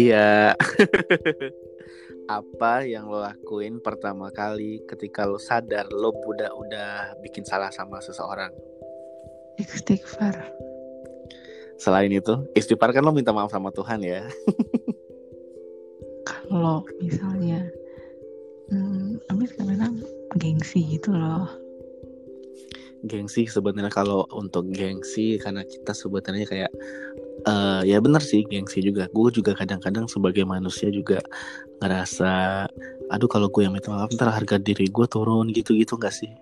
Iya. Apa yang lo lakuin pertama kali ketika lo sadar lo udah udah bikin salah sama seseorang? Istighfar. Selain itu, istighfar kan lo minta maaf sama Tuhan ya. Kalau misalnya, hmm, habis kadang gengsi gitu loh. Gengsi sebenarnya kalau untuk gengsi karena kita sebenarnya kayak uh, ya benar sih gengsi juga. Gue juga kadang-kadang sebagai manusia juga ngerasa, aduh kalau gue yang minta maaf ntar harga diri gue turun gitu-gitu gak sih?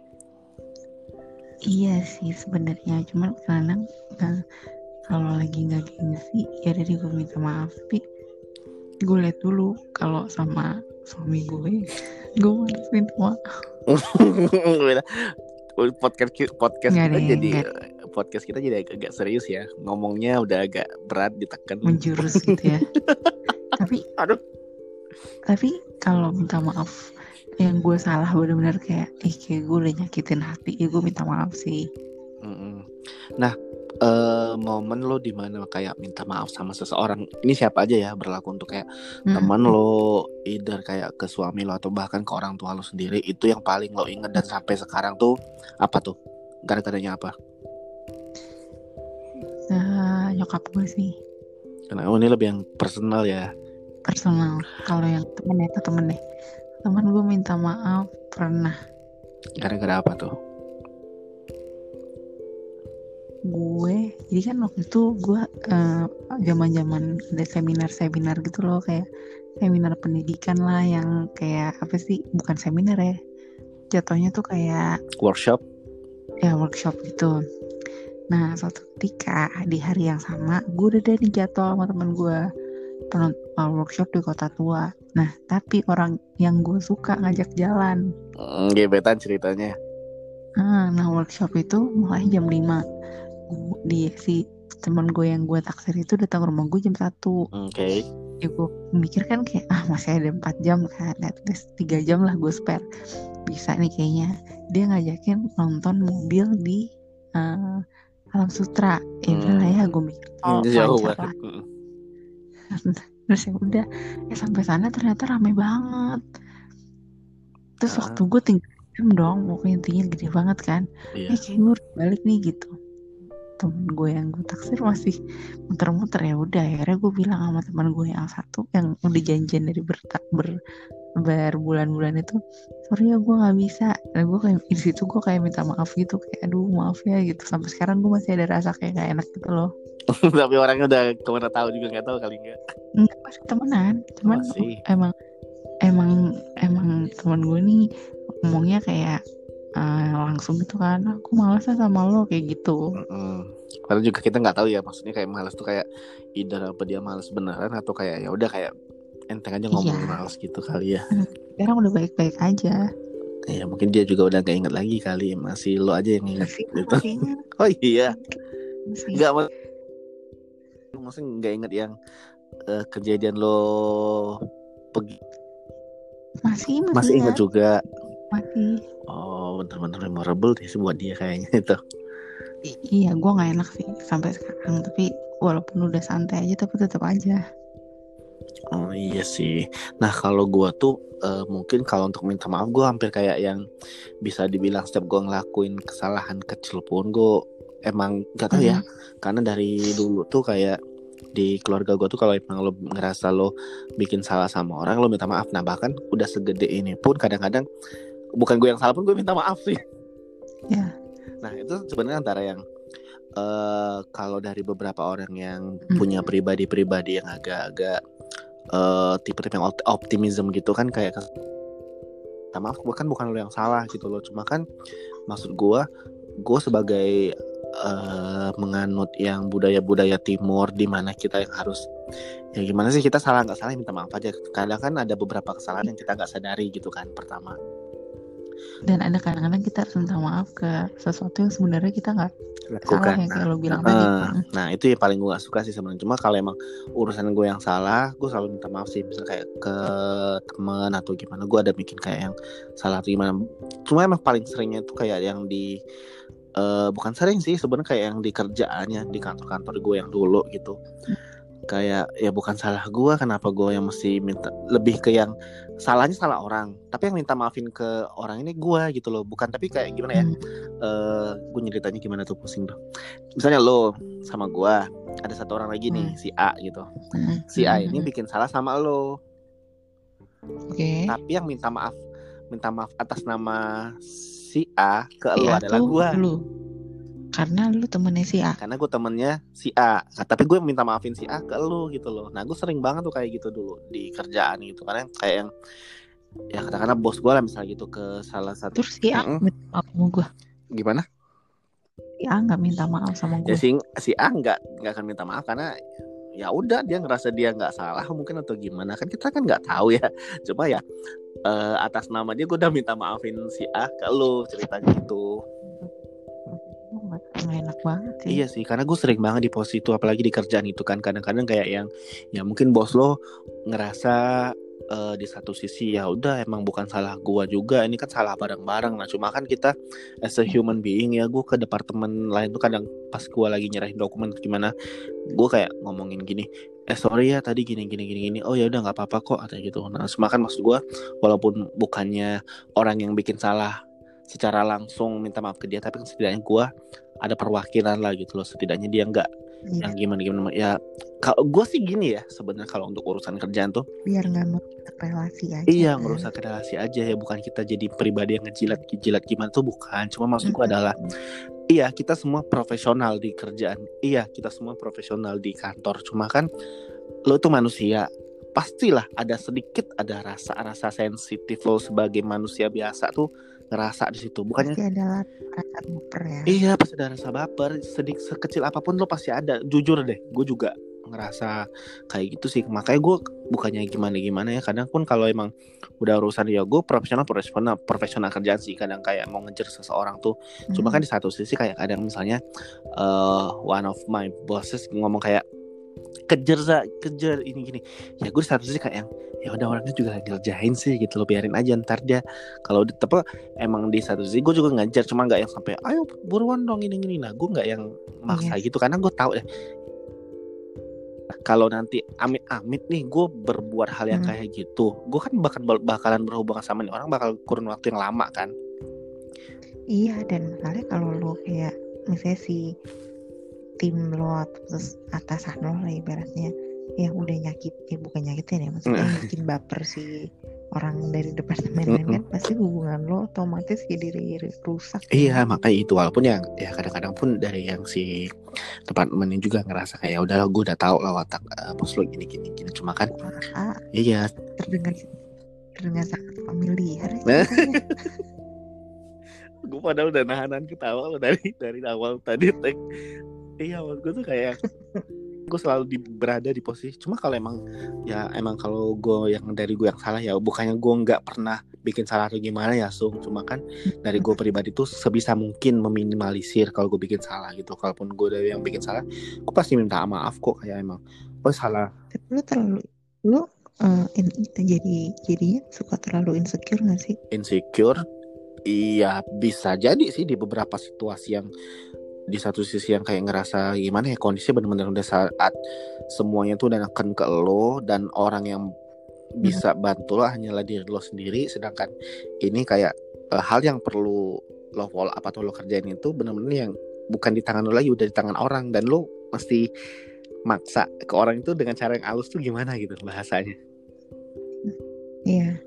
Iya sih sebenarnya, cuman kadang uh, kalau lagi nggak gengsi ya dari gue minta maaf tapi gue liat dulu kalau sama suami gue gue minta maaf podcast podcast kita deh, jadi gak. Podcast kita jadi agak, agak serius ya. Ngomongnya udah agak berat ditekan. Menjurus gitu ya. Tapi aduh. tapi kalau minta maaf yang gue salah benar-benar kayak ih kayak gue udah nyakitin hati ya gue minta maaf sih. Nah uh, momen lo di mana kayak minta maaf sama seseorang ini siapa aja ya berlaku untuk kayak hmm. teman lo either kayak ke suami lo atau bahkan ke orang tua lo sendiri itu yang paling lo inget dan sampai sekarang tuh apa tuh? Gara-garanya apa uh, nyokap gue sih. Karena oh, ini lebih yang personal ya. Personal. Kalau yang temen itu temen deh. Temen gue minta maaf pernah. Gara-gara apa tuh? Gue jadi kan waktu itu gue uh, zaman zaman ada seminar seminar gitu loh kayak seminar pendidikan lah yang kayak apa sih bukan seminar ya. Jatuhnya tuh kayak workshop? Ya workshop gitu nah suatu ketika di hari yang sama gue udah dari jatuh sama temen gue penonton workshop di kota tua nah tapi orang yang gue suka ngajak jalan mm, gebetan ceritanya nah, nah workshop itu mulai jam 5 dia si teman gue yang gue taksir itu datang rumah gue jam satu. Oke. Okay. Ya gue mikir kan kayak ah masih ada empat jam kan, at least tiga jam lah gue spare. Bisa nih kayaknya. Dia ngajakin nonton mobil di uh, Alam Sutra. Ya udah lah ya gue mikir oh jauh lah. Terus ya udah, ya sampai sana ternyata ramai banget. Terus uh. waktu gue tinggal jam dong, pokoknya intinya gede banget kan. Yeah. Eh kayak gue balik nih gitu temen gue yang gue taksir masih muter-muter ya udah akhirnya gue bilang sama teman gue yang satu yang udah janjian dari bertak ber berbulan-bulan itu sorry ya gue nggak bisa. Dan gue kayak di situ gue kayak minta maaf gitu kayak aduh maaf ya gitu. Sampai sekarang gue masih ada rasa kayak gak enak gitu loh. Tapi orangnya udah ke mana tahu juga nggak tahu kali nggak? Nggak masih temenan. Cuman oh, emang emang emang teman gue nih ngomongnya kayak uh, langsung gitu kan aku malas sama lo kayak gitu. Mm-hmm. karena juga kita nggak tahu ya maksudnya kayak malas tuh kayak either apa dia malas beneran? Atau kayak ya udah kayak enteng aja ngomong iya. malas gitu kali ya. Sekarang udah baik-baik aja. Ya mungkin dia juga udah gak inget lagi kali masih lo aja yang inget gitu. oh iya. Nggak mau maksudnya nggak inget yang uh, kejadian lo pergi. Masih masih, masih inget juga. Masih. Oh bener-bener memorable sih buat dia kayaknya itu. I iya gue nggak enak sih sampai sekarang tapi walaupun udah santai aja tapi tetap aja oh iya sih. Nah kalau gue tuh uh, mungkin kalau untuk minta maaf gue hampir kayak yang bisa dibilang setiap gue ngelakuin kesalahan kecil pun gue emang gak tahu ya. Mm-hmm. karena dari dulu tuh kayak di keluarga gue tuh kalau emang lo ngerasa lo bikin salah sama orang lo minta maaf. Nah bahkan udah segede ini pun kadang-kadang bukan gue yang salah pun gue minta maaf sih. Ya. Nah itu sebenarnya antara yang uh, kalau dari beberapa orang yang hmm. punya pribadi-pribadi yang agak-agak uh, tipe-tipe yang optimism gitu kan kayak minta maaf kan bukan lo yang salah gitu loh. Cuma kan maksud gue gue sebagai uh, menganut yang budaya-budaya timur di mana kita yang harus ya gimana sih kita salah nggak salah minta maaf aja. Kadang kan ada beberapa kesalahan yang kita nggak sadari gitu kan pertama dan ada kadang-kadang kita harus minta maaf ke sesuatu yang sebenarnya kita nggak lakukan salah, yang kayak nah, lo bilang uh, tadi nah itu yang paling gue gak suka sih sebenarnya. Cuma kalau emang urusan gue yang salah gue selalu minta maaf sih. Misalnya kayak ke teman atau gimana gue ada bikin kayak yang salah atau gimana. Cuma emang paling seringnya itu kayak yang di uh, bukan sering sih. Sebenarnya kayak yang di kerjaannya di kantor-kantor gue yang dulu gitu kayak ya bukan salah gue kenapa gue yang mesti minta lebih ke yang salahnya salah orang tapi yang minta maafin ke orang ini gue gitu loh bukan tapi kayak gimana ya hmm. uh, eh, gue nyeritanya gimana tuh pusing tuh misalnya lo sama gue ada satu orang lagi nih hmm. si A gitu hmm. si A ini hmm. bikin salah sama lo okay. tapi yang minta maaf minta maaf atas nama si A ke lo A adalah gue karena lu temennya si A. Karena gue temennya si A. Nah, tapi gue minta maafin si A ke lu gitu loh. Nah gue sering banget tuh kayak gitu dulu di kerjaan gitu. Karena kayak yang ya katakanlah bos gue lah misalnya gitu ke salah satu. Terus si A mm -mm. minta maaf sama gue. Gimana? Si A nggak minta maaf sama gue. Ya si, si A nggak nggak akan minta maaf karena ya udah dia ngerasa dia nggak salah mungkin atau gimana kan kita kan nggak tahu ya cuma ya uh, atas nama dia gue udah minta maafin si A ke lu ceritanya gitu enak banget sih. Iya sih, karena gue sering banget di posisi itu, apalagi di kerjaan itu kan. Kadang-kadang kayak yang ya mungkin bos lo ngerasa uh, di satu sisi ya udah emang bukan salah gue juga, ini kan salah bareng-bareng. Nah cuma kan kita as a human being ya gue ke departemen lain tuh kadang pas gue lagi nyerahin dokumen gimana, gue kayak ngomongin gini, eh sorry ya tadi gini gini gini gini. Oh ya udah nggak apa-apa kok atau gitu. Nah cuma kan maksud gue walaupun bukannya orang yang bikin salah secara langsung minta maaf ke dia tapi kan setidaknya gue ada perwakilan lah gitu loh. Setidaknya dia nggak yeah. yang gimana gimana ya kalau gue sih gini ya sebenarnya kalau untuk urusan kerjaan tuh. Biar nggak merusak relasi aja iya kan? merusak relasi aja ya. Bukan kita jadi pribadi yang ngejilat ngejilat gimana tuh bukan. Cuma maksud gue adalah iya kita semua profesional di kerjaan. Iya kita semua profesional di kantor. Cuma kan lo tuh manusia. Pastilah ada sedikit ada rasa-rasa sensitif lo sebagai manusia biasa tuh ngerasa di situ. Bukannya pasti ada rasa baper ya. Iya pasti ada rasa baper. Sedikit sekecil apa pun lo pasti ada. Jujur deh gue juga ngerasa kayak gitu sih. Makanya gue bukannya gimana gimana ya. Kadang pun kalau emang udah urusan ya gue profesional profesional profesional kerjaan sih. Kadang kayak mau ngejar seseorang tuh. Hmm. cuma kan di satu sisi kayak kadang misalnya uh, one of my bosses ngomong kayak kejar za kejar ini gini ya gue satu sih kayak yang ya udah orangnya juga ngerjain sih gitu lo biarin aja ntar dia kalau di emang di satu sisi gue juga ngajar cuma nggak yang sampai ayo buruan dong ini gini nah gue nggak yang maksa yes. gitu karena gue tahu ya kalau nanti amit-amit nih gue berbuat hal yang hmm. kayak gitu gue kan bakal bakalan berhubungan sama nih orang bakal kurun waktu yang lama kan iya dan misalnya kalau lo kayak misalnya si tim lo terus atasan lo lah ibaratnya. Yang udah nyakit ya bukan nyakitin ya maksudnya bikin baper si orang dari departemen mm -mm. kan pasti hubungan lo otomatis jadi rusak. Iya kan? makanya itu walaupun yang ya kadang-kadang pun dari yang si departemen ini juga ngerasa kayak ya udah gue udah tahu lah watak uh, bos lo gini gini gini. Cuma kan ah, iya. Terdengar terdengar sangat familiar gue padahal udah nahanan ketawa lo dari dari awal tadi tek iya maksud gue tuh kayak gue selalu di, berada di posisi cuma kalau emang ya emang kalau gue yang dari gue yang salah ya bukannya gue nggak pernah bikin salah atau gimana ya sung. Cuma kan dari gue pribadi tuh sebisa mungkin meminimalisir kalau gue bikin salah gitu. Kalaupun gue dari yang bikin salah gue pasti minta maaf kok kayak emang gue salah. Tapi lu terlalu lu uh, in, jadi jadinya suka terlalu insecure gak sih? Insecure? Iya bisa jadi sih di beberapa situasi yang di satu sisi yang kayak ngerasa gimana ya kondisi benar-benar udah saat semuanya tuh udah akan ke lo dan orang yang bisa hmm. bantu lo hanyalah diri lo sendiri. Sedangkan ini kayak uh, hal yang perlu lo follow apa tuh lo kerjain itu benar-benar yang bukan di tangan lo lagi udah di tangan orang. Dan lo mesti maksa ke orang itu dengan cara yang halus tuh gimana gitu bahasanya. Iya.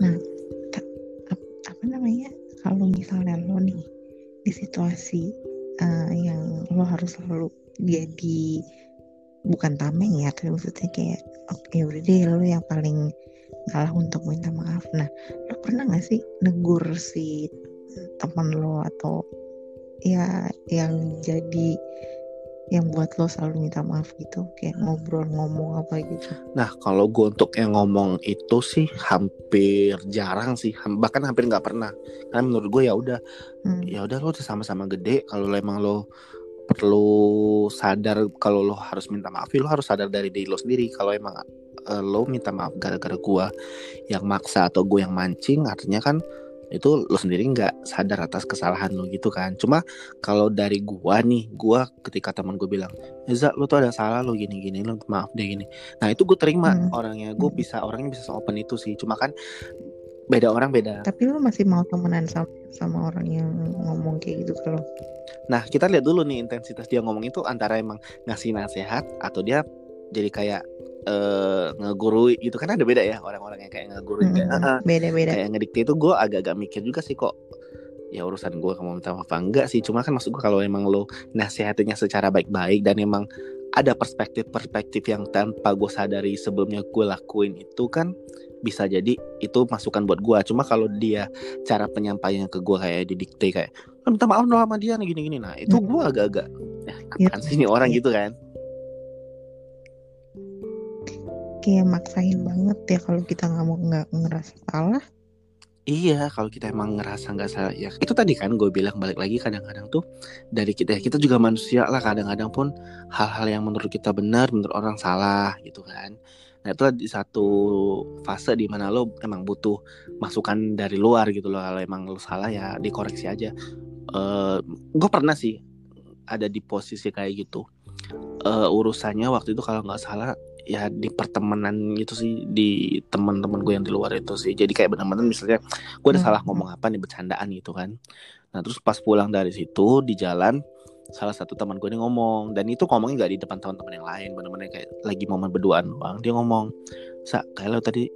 Nah apa namanya? Kalau misalnya lo nih di situasi uh, yang lo harus selalu jadi bukan tameng ya tapi maksudnya kayak oke okay, udah deh lo yang paling salah untuk minta maaf. Nah lo pernah gak sih negur si teman lo atau ya yang jadi yang buat lo selalu minta maaf gitu kayak ngobrol ngomong apa gitu? Nah kalau gue untuk yang ngomong itu sih hampir jarang sih bahkan hampir nggak pernah. Karena menurut gue ya udah hmm. ya udah lo sama-sama gede kalau emang lo perlu sadar kalau lo harus minta maaf ya lo harus sadar dari diri lo sendiri. Kalau emang uh, lo minta maaf gara-gara gue yang maksa atau gue yang mancing artinya kan itu lo sendiri nggak sadar atas kesalahan lo gitu kan. Cuma kalau dari gua nih gua ketika teman gue bilang Eza lo tuh ada salah lo gini gini lo maaf deh gini. Nah itu gue terima hmm. orangnya. Gue hmm. bisa orangnya bisa open itu sih. Cuma kan beda orang beda tapi lo masih mau temenan sama sama orang yang ngomong kayak gitu kalau? Nah kita lihat dulu nih intensitas dia ngomong itu antara emang ngasih nasihat atau dia jadi kayak uh, ngegurui gitu. Kan ada beda ya orang-orang yang kayak ngegurui hmm, kayak uh, beda-beda. kayak ngedikte itu gue agak-agak mikir juga sih kok ya urusan gue kamu minta maaf enggak sih. Cuma kan maksud gue kalau emang lo nasihatinya secara baik-baik dan emang ada perspektif-perspektif yang tanpa gue sadari sebelumnya gue lakuin itu kan bisa jadi itu masukan buat gue cuma kalau dia cara penyampaiannya ke gue kayak didikte kayak minta maaf dong sama dia nih gini-gini. Nah itu gue agak-agak ya, sih ini orang gitu kan kayak maksain banget ya kalau kita nggak mau nggak ngerasa salah Iya, kalau kita emang ngerasa nggak salah ya itu tadi kan gue bilang balik lagi kadang-kadang tuh dari kita kita juga manusia lah kadang-kadang pun hal-hal yang menurut kita benar menurut orang salah gitu kan. Nah itu di satu fase di mana lo emang butuh masukan dari luar gitu loh kalau emang lo salah ya dikoreksi aja. Uh, gue pernah sih ada di posisi kayak gitu. Uh, urusannya waktu itu kalau nggak salah ya di pertemanan gitu sih di teman-teman gue yang di luar itu sih. Jadi kayak benar-benar misalnya gue ada hmm. salah ngomong apa nih bercandaan gitu kan. Nah terus pas pulang dari situ di jalan salah satu teman gue ini ngomong. Dan itu ngomongnya nggak di depan teman-teman yang lain benar-benar kayak lagi momen berduaan bang dia ngomong sa kayak lo tadi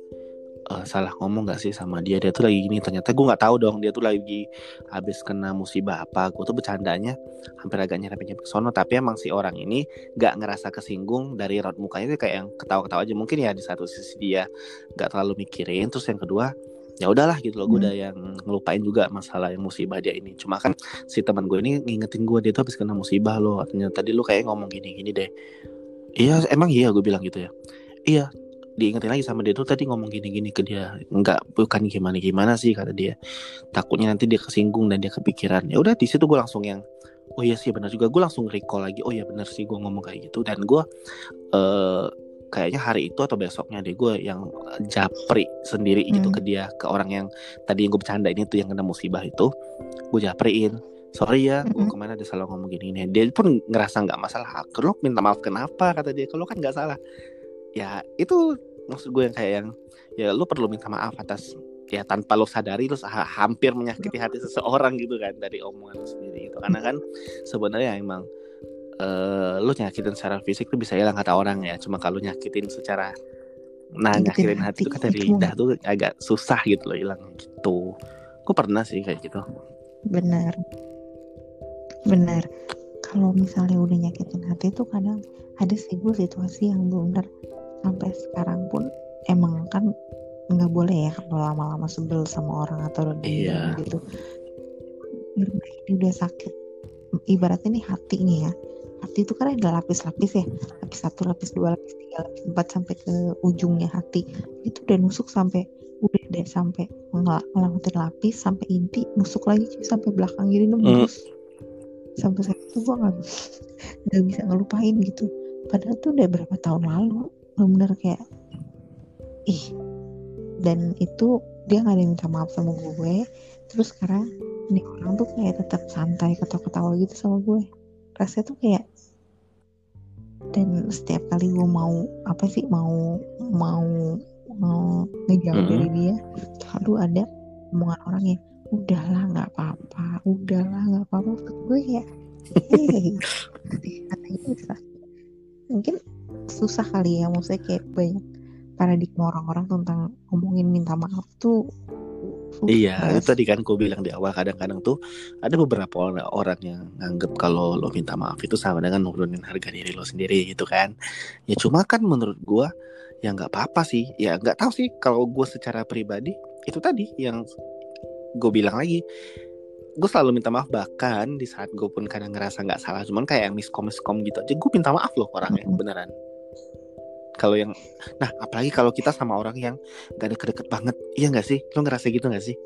uh, salah ngomong gak sih sama dia? Dia tuh lagi gini ternyata gue nggak tahu dong dia tuh lagi habis kena musibah apa. Gue tuh bercandanya hampir agak nyerap nyerap sono tapi emang si orang ini nggak ngerasa kesinggung dari raut mukanya kayak yang ketawa-ketawa aja. Mungkin ya di satu sisi dia nggak terlalu mikirin terus yang kedua ya udahlah gitu loh gue udah hmm. yang ngelupain juga masalah yang musibah dia ini. Cuma kan si teman gue ini ngingetin gue dia tuh habis kena musibah loh. Artinya tadi lu kayak ngomong gini gini deh. Iya emang iya gue bilang gitu ya? Iya diingetin lagi sama dia tuh tadi ngomong gini-gini ke dia. Nggak bukan gimana gimana sih kata dia. Takutnya nanti dia kesinggung dan dia kepikiran. Ya udah di situ gue langsung yang oh iya sih benar juga. Gue langsung recall lagi oh iya benar sih gue ngomong kayak gitu. Dan gue uh, kayaknya hari itu atau besoknya deh gue yang japri sendiri hmm. gitu ke dia ke orang yang tadi yang gue bercanda ini tuh yang kena musibah itu. Gue japriin sorry ya gue hmm. ke mana ada salah ngomong gini ini dia pun ngerasa nggak masalah. Kalau minta maaf kenapa kata dia. Kalau kan nggak salah ya itu maksud gue yang kayak yang ya lu perlu minta maaf atas ya tanpa lo sadari lo ha hampir menyakiti hati seseorang gitu kan dari omongan lo sendiri itu karena kan sebenarnya emang uh, lo nyakitin secara fisik tuh bisa hilang kata orang ya. Cuma kalau nyakitin secara nah nyakitin hati, hati itu kan dari lidah tuh agak susah gitu loh hilang gitu. Gue pernah sih kayak gitu. Benar. Benar. Kalau misalnya udah nyakitin hati tuh kadang ada sih gue situasi yang benar sampai sekarang pun emang kan nggak boleh ya kalau lama-lama sebel sama orang atau dia iya. gitu. Ini udah sakit. Ibaratnya nih hati nih ya. Hati itu kan ada lapis-lapis ya. Lapis satu lapis dua lapis tiga lapis empat sampai ke ujungnya hati. Itu udah nusuk sampai udah deh sampai ngelakuin lapis sampai inti nusuk lagi sampai belakang gini nembus mm. sampai saya itu gue nggak nggak bisa ngelupain gitu. Padahal tuh udah berapa tahun lalu benar-benar kayak ih. Dan itu dia nggak ada yang minta maaf sama gue. Terus sekarang ini orang tuh kayak tetap santai ketawa-ketawa gitu sama gue. Rasanya tuh kayak dan setiap kali gue mau apa sih mau mau mau ngejauh mm -hmm. dari dia selalu ada omongan orang yang udahlah nggak apa-apa udahlah nggak apa-apa. Gue kayak hey, mungkin susah kali ya maksudnya kayak banyak paradigma orang-orang tentang ngomongin minta maaf tuh Iya, itu tadi kan gue bilang di awal kadang-kadang tuh ada beberapa orang yang nganggep kalau lo minta maaf itu sama dengan nurunin harga diri lo sendiri gitu kan. Ya cuma kan menurut gue ya nggak apa-apa sih. Ya nggak tahu sih kalau gue secara pribadi itu tadi yang gue bilang lagi gue selalu minta maaf bahkan di saat gue pun kadang ngerasa nggak salah cuman kayak yang miskom miskom gitu aja gue minta maaf loh orangnya beneran kalau yang nah apalagi kalau kita sama orang yang gak deket-deket banget. Iya gak sih? Lo ngerasa gitu gak sih?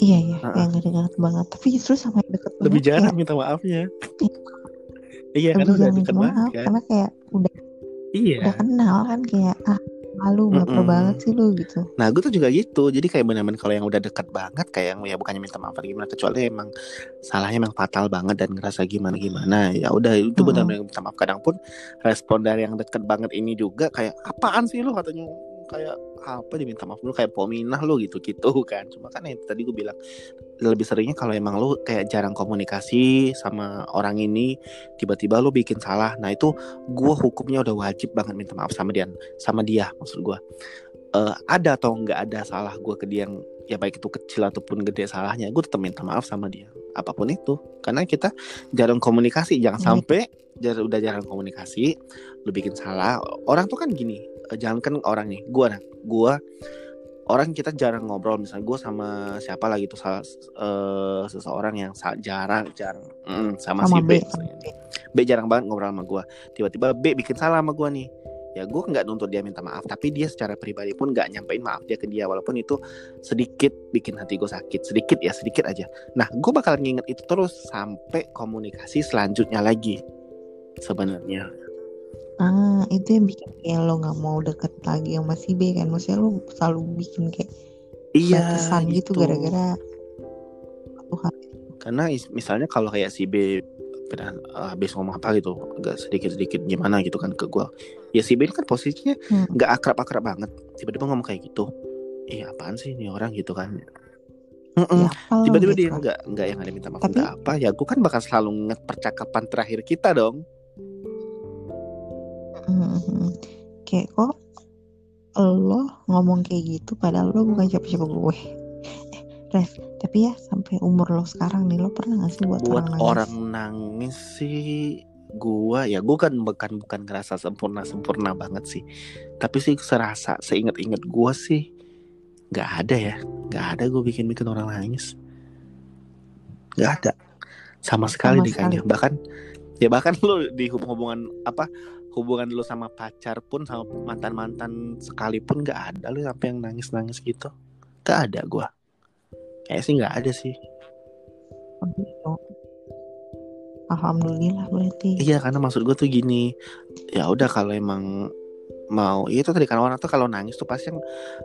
Iya iya. Uh -uh. yang gak deket banget. Tapi justru sama yang deket lebih banget jarang minta maafnya. Iya. Kan? Udah deket banget kan? karena kayak udah iya. udah kenal kan kayak ah malu baper mm banget sih lu gitu. Nah gue tuh juga gitu. Jadi kayak benar-benar kalau yang udah dekat banget kayak yang ya bukannya minta maaf gimana kecuali emang salahnya emang fatal banget dan ngerasa gimana gimana ya udah itu mm benar-benar minta maaf. Kadang pun respon dari yang deket banget ini juga kayak apaan sih lu? katanya kayak apa diminta maaf lu kayak pominah lu gitu gitu kan. Cuma kan yang tadi gue bilang lebih seringnya kalau emang lu kayak jarang komunikasi sama orang ini tiba-tiba lu bikin salah. Nah itu gue hukumnya udah wajib banget minta maaf sama dia sama dia maksud gue uh, ada atau nggak ada salah gue ke dia yang ya baik itu kecil ataupun gede salahnya gue tetap minta maaf sama dia. Apa pun itu. Karena kita jarang komunikasi. Jangan hmm. sampai jar udah jarang komunikasi lu bikin salah. Orang tuh kan gini eh, jangan kan orang nih gue gue orang kita jarang ngobrol misalnya gue sama siapa lagi tuh salah uh, seseorang yang jarang jarang mm, sama, sama si B, B. B jarang banget ngobrol sama gue tiba-tiba B bikin salah sama gue nih. Ya gue nggak nuntut dia minta maaf tapi dia secara pribadi pun nggak nyampein maaf dia ke dia walaupun itu sedikit bikin hati gue sakit sedikit ya sedikit aja. Nah gue bakal nginget itu terus sampai komunikasi selanjutnya lagi sebenarnya Ah, itu yang bikin kayak lo nggak mau deket lagi sama si B kan? Maksudnya lo selalu bikin kayak iya kesan gitu gara-gara Tuhan. Karena misalnya kalau kayak si B pernah uh, habis ngomong apa gitu, agak sedikit-sedikit gimana gitu kan ke gue. Ya si B kan posisinya hmm. nggak hmm. akrab-akrab banget. Tiba-tiba ngomong kayak gitu. Iya apaan sih ini orang gitu kan? Ya, Tiba-tiba gitu. dia nggak nggak yang ada minta maaf Tapi... apa ya gue kan bakal selalu nget percakapan terakhir kita dong hmm, kayak kok lo ngomong kayak gitu padahal lo bukan siapa-siapa gue. Eh, Ref, tapi ya sampai umur lo sekarang nih lo pernah gak sih buat, buat orang, orang nangis? sih gua ya gua kan bukan bukan ngerasa sempurna sempurna banget sih. Tapi sih serasa seinget-inget gua sih nggak ada ya nggak ada gue bikin bikin orang nangis. Nggak ada. Sama sekali sama nih kayaknya bahkan ya bahkan lo di hubungan apa hubungan lu sama pacar pun sama mantan mantan sekalipun gak ada lu sampai yang nangis nangis gitu? Gak ada gue kayak sih gak ada sih. Alhamdulillah berarti. Iya karena maksud gue tuh gini. Ya udah kalau emang mau ya itu tadi kan orang tuh kalau nangis tuh pasti yang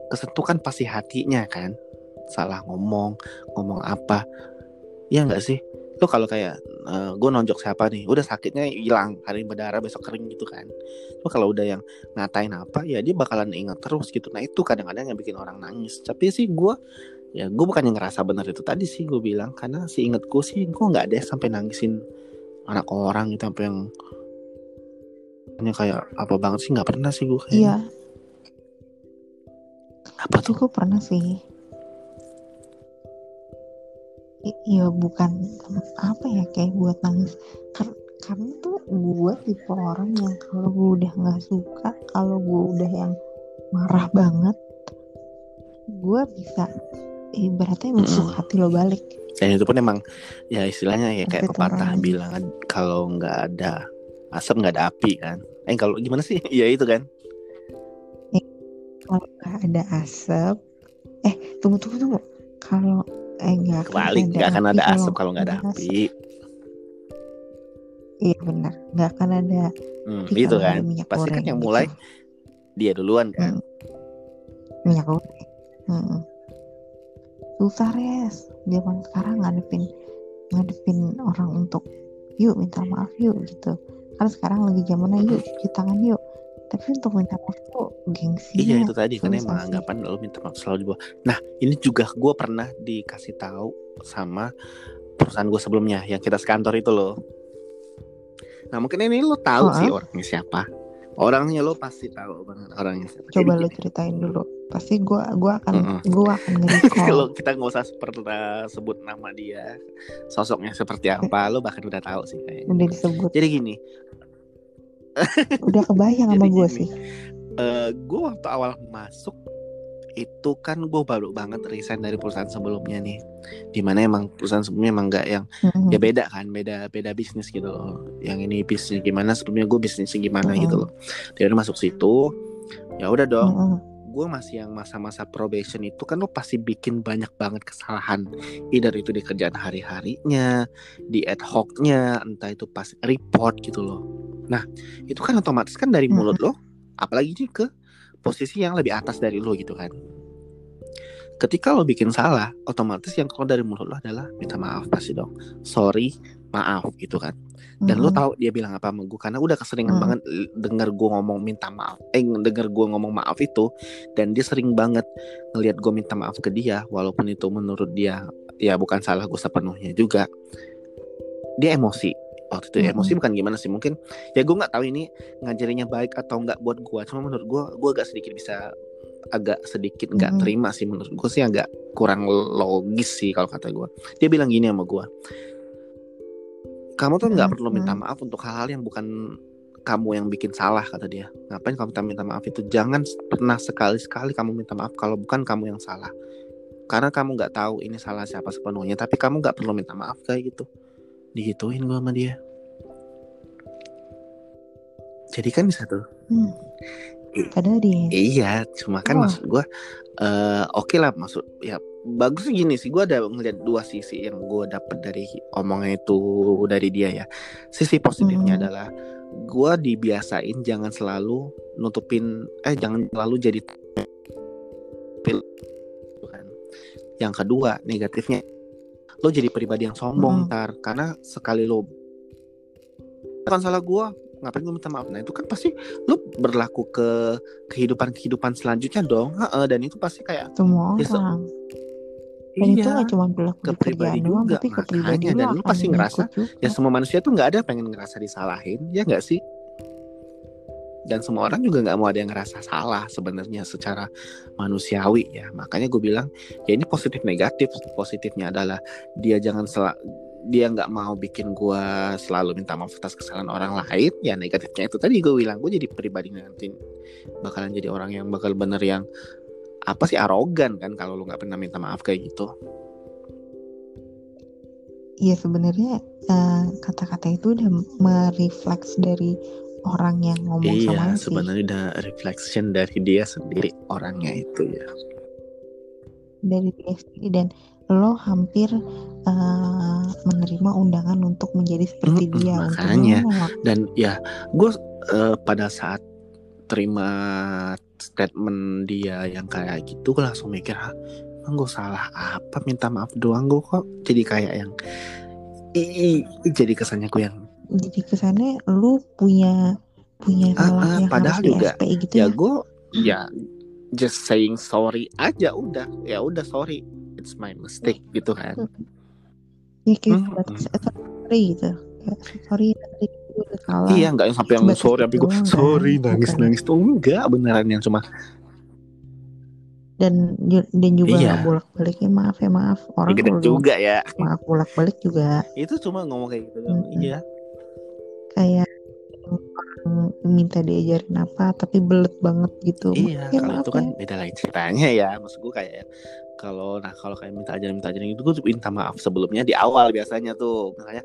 kesentuh kan pasti hatinya kan. Salah ngomong ngomong apa. Ya nggak sih lu kalau kayak uh, eh, gue nonjok siapa nih? Udah sakitnya hilang hari ini berdarah besok kering gitu kan. Lu kalau udah yang ngatain apa ya dia bakalan ingat terus gitu. Nah itu kadang-kadang yang bikin orang nangis. Tapi sih gue ya gue bukan yang ngerasa bener itu tadi sih gue bilang. Karena si inget gue sih gue nggak ada sampai nangisin anak orang gitu sampai yang hanya kayak apa banget sih nggak pernah sih gue kayak iya. Apa tuh? Gue pernah sih Iya bukan apa ya kayak buat nangis. Kar karena tuh gue tipe orang yang kalau gue udah nggak suka kalau gue udah yang marah banget gue bisa ibaratnya musuh mm. hati lo balik. Dan itu pun emang ya istilahnya ya kayak pepatah bilang kalau nggak ada asap nggak ada api kan. Eh kalau gimana sih? Ya itu kan. Eh, kalau nggak ada asap eh tunggu tunggu tunggu. Kalau eh enggak kebalik nggak akan ada asap kalau nggak ada api. iya benar. Nggak akan ada hmm, itu kan. pasti kan yang mulai gitu. dia duluan kan. Hmm. minyak goreng. Hmm. susah res. Zaman sekarang ngadepin ngadepin orang untuk yuk minta maaf yuk gitu. Kan sekarang lagi zamannya yuk cuci tangan yuk tapi untuk minta maaf tuh gengsi iya itu tadi karena emang anggapan lo minta maaf selalu di bawah. Nah ini juga gue pernah dikasih tahu sama perusahaan gue sebelumnya yang kita sekantor itu loh. Nah mungkin ini lo tahu oh, sih orangnya siapa. Orangnya lo pasti tahu banget orangnya siapa. Coba lo ceritain dulu. Pasti gue gua akan mm -mm. gue akan kalau kita nggak usah pernah sebut nama dia. Sosoknya seperti apa lo bahkan udah tahu sih kayaknya. Udah disebut. Jadi gini udah kebayang sama gue sih. uh, eh, gue waktu awal masuk itu kan gue baru banget resign dari perusahaan sebelumnya nih. Di mana emang perusahaan sebelumnya emang nggak yang mm-hmm. ya beda kan beda beda bisnis gitu loh. Yang ini bisnis gimana sebelumnya gue bisnisnya gimana mm-hmm. gitu loh. Dia udah masuk situ ya udah dong. Mm-hmm. gue masih yang masa-masa probation itu kan lo pasti bikin banyak banget kesalahan. Either itu di kerjaan hari-harinya di ad hocnya entah itu pas report gitu loh Nah, itu kan otomatis kan dari mulut lo, apalagi nih ke posisi yang lebih atas dari lo gitu kan. Ketika lo bikin salah otomatis yang keluar dari mulut lo adalah minta maaf pasti dong. Sorry maaf gitu kan. Dan mm -hmm. lo tahu dia bilang apa sama gue karena udah keseringan mm. banget denger gue ngomong minta maaf eh denger gue ngomong maaf itu dan dia sering banget ngelihat gue minta maaf ke dia walaupun itu menurut dia ya bukan salah gue sepenuhnya juga. Dia emosi waktu itu. Mm-hmm. emosi bukan gimana sih mungkin ya gue nggak tahu ini ngajarinya baik atau nggak buat gue cuma menurut gue gue agak sedikit bisa agak sedikit nggak terima sih. Menurut gue sih agak kurang logis sih kalau kata gue dia bilang gini sama gue kamu tuh nggak perlu minta maaf untuk hal-hal yang bukan kamu yang bikin salah kata dia. Ngapain kamu minta minta maaf itu? Jangan pernah sekali sekali kamu minta maaf kalau bukan kamu yang salah. Karena kamu nggak tahu ini salah siapa sepenuhnya tapi kamu nggak perlu minta maaf kayak gitu digituin gue sama dia jadi kan bisa tuh hmm. Padahal dia. Iya, cuma kan oh. maksud gue uh, oke okay lah maksud ya bagus sih gini sih gue ada ngeliat dua sisi yang gue dapet dari omongnya itu dari dia ya. Sisi positifnya hmm. adalah gue dibiasain jangan selalu nutupin eh jangan selalu jadi kan. Yang kedua negatifnya lo jadi pribadi yang sombong hmm. ntar. Karena sekali lo bukan salah gue ngapain gue minta maaf? Nah itu kan pasti lu berlaku ke kehidupan kehidupan selanjutnya dong. Ha, dan itu pasti kayak semua orang dan iya, itu gak cuma berlaku ke pribadi juga. tapi ke pribadi dan lu pasti ngerasa ya semua manusia tuh nggak ada pengen ngerasa disalahin ya nggak sih dan semua orang juga nggak mau ada yang ngerasa salah sebenarnya secara manusiawi ya. Makanya gue bilang ya ini positif negatif. Positifnya adalah dia jangan dia nggak mau bikin gue selalu minta maaf atas kesalahan orang lain. Ya negatifnya itu tadi gue bilang gue jadi pribadi nanti bakalan jadi orang yang bakal bener yang apa sih arogan kan kalau lu nggak pernah minta maaf kayak gitu. Iya sebenarnya uh, kata-kata itu udah merefleks dari orang yang ngomong iya, sama Iya sebenarnya udah reflection dari dia sendiri orangnya itu ya. Dari dia sendiri dan lo hampir uh, menerima undangan untuk menjadi seperti hmm, dia makanya. dan ya gue uh, pada saat terima statement dia yang kayak gitu gue langsung mikir ah gue salah apa? Minta maaf doang gue kok. Jadi kayak yang i, jadi kesannya gue yang jadi kesannya lu punya punya uh, uh, padahal juga gitu ya, ya? gue ya just saying sorry aja udah. Ya udah sorry. It's my mistake gitu kan. Ya kayak hmm. sorry gitu. Sorry tadi salah iya nggak yang sampai yang sorry tapi gue sorry nangis nangis. Tuh enggak beneran yang cuma dan dan juga iya. bolak baliknya maaf ya maaf. Orang juga ya. maaf bolak balik juga itu cuma ngomong kayak gitu dong hmm. iya kayak minta diajarin apa tapi belet banget gitu. Iya ya, kalau itu kan ya. beda lain ceritanya ya. Maksud gue kayak kalau nah kalau kayak minta ajarin minta ajarin itu gue minta maaf sebelumnya di awal biasanya tuh. Misalnya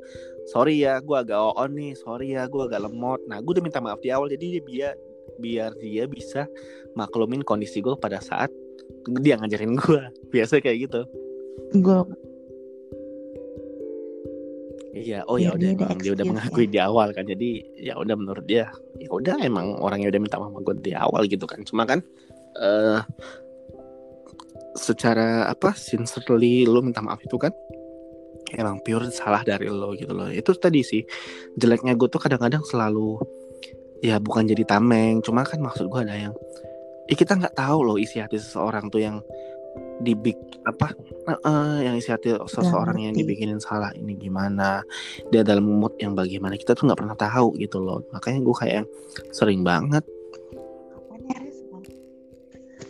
sorry ya gue agak on nih. Sorry ya gue agak lemot. Nah gue udah minta maaf di awal jadi dia biar biar dia bisa maklumin kondisi gue pada saat dia ngajarin gue biasa kayak gitu. Gue Iya, oh ya udah emang dia udah mengakui ya. di awal kan. Jadi ya udah menurut dia ya udah emang orangnya udah minta maaf gue di awal gitu kan. Cuma kan uh, secara apa sincerely lo minta maaf itu kan emang pure salah dari lo gitu loh. Itu tadi sih jeleknya gue tuh kadang-kadang selalu ya bukan jadi tameng. Cuma kan maksud gue ada yang ya kita nggak tahu loh isi hati seseorang tuh yang dibik apa? Uh, yang isi hati seseorang yang dibikinin salah ini gimana? Dia dalam mood yang bagaimana? Kita tuh nggak pernah tahu gitu loh. Makanya gue kayak sering banget.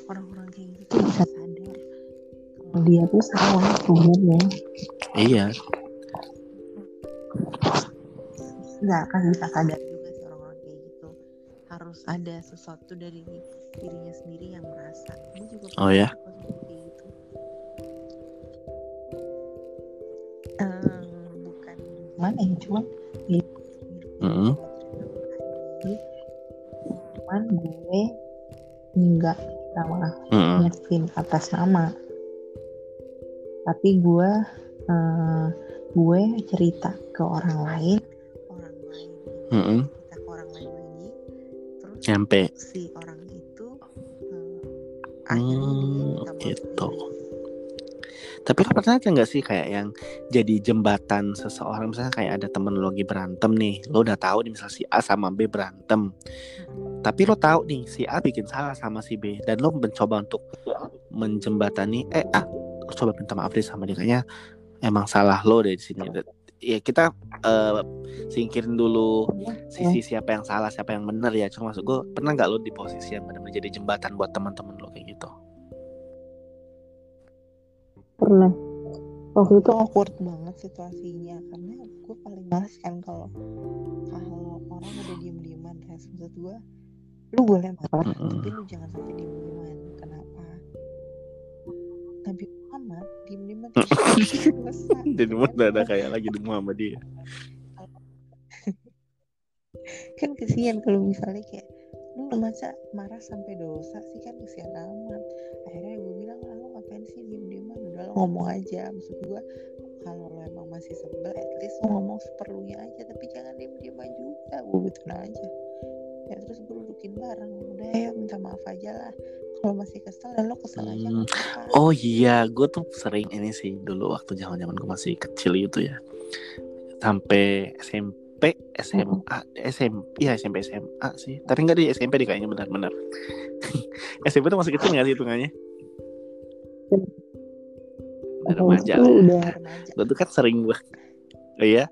Orang-orang kayak gitu bisa sadar kalau dia tuh salah sebenarnya. Iya. Nggak akan bisa sadar juga sih orang-orang kayak gitu. Harus ada sesuatu dari dirinya sendiri yang merasa. Ini juga oh ya mana ya? Cuman di mm-hmm. cuman gue nggak sama mm-hmm. atas nama. Tapi gue uh, gue cerita ke orang lain. Orang lain. Mm-hmm. cerita ke orang lain lagi. Terus nyampe. si orang itu hmm, gitu tapi lo pernah nggak sih kayak yang jadi jembatan seseorang? Misalnya kayak ada temen lo lagi berantem nih lo udah tahu nih misalnya si A sama B berantem. Tapi lo tahu nih si A bikin salah sama si B dan lo mencoba untuk menjembatani eh A lo coba minta maaf deh sama dia kayaknya emang salah lo deh di sini. Ya kita uh, singkirin dulu sisi siapa yang salah siapa yang benar ya. Cuma maksud gue pernah nggak lo di posisi yang benar jadi jembatan buat teman-teman lo kayak gitu pernah. Waktu itu awkward banget situasinya karena gue paling males kan kalau kalau orang udah diem dieman kan maksud gue lu boleh marah mm -hmm. tapi lu jangan sampai diem dieman kenapa Nabi Muhammad diem dieman jadi udah ada kayak lagi di Muhammad dia. Kan kesian kalau misalnya kayak lu masa marah sampai dosa sih? Kan kesian amat. Akhirnya gue lo ngomong aja. Maksud gue kalau lo emang masih sebel at least lo ngomong seperlunya aja. Tapi jangan diem dieman juga gue betul aja. Ya terus gue dudukin bareng. Udah ya minta maaf aja lah. Kalau masih kesel dan lo kesel aja hmm. oh iya gue tuh sering ini sih dulu waktu zaman zaman gue masih kecil itu ya. Sampai SMP SMP SMA SMP ya SMP SMA sih. Tapi nggak di SMP deh kayaknya benar-benar. SMP tuh masih kecil nggak sih hitungannya udah remaja. gue tuh kan sering banget. Oh iya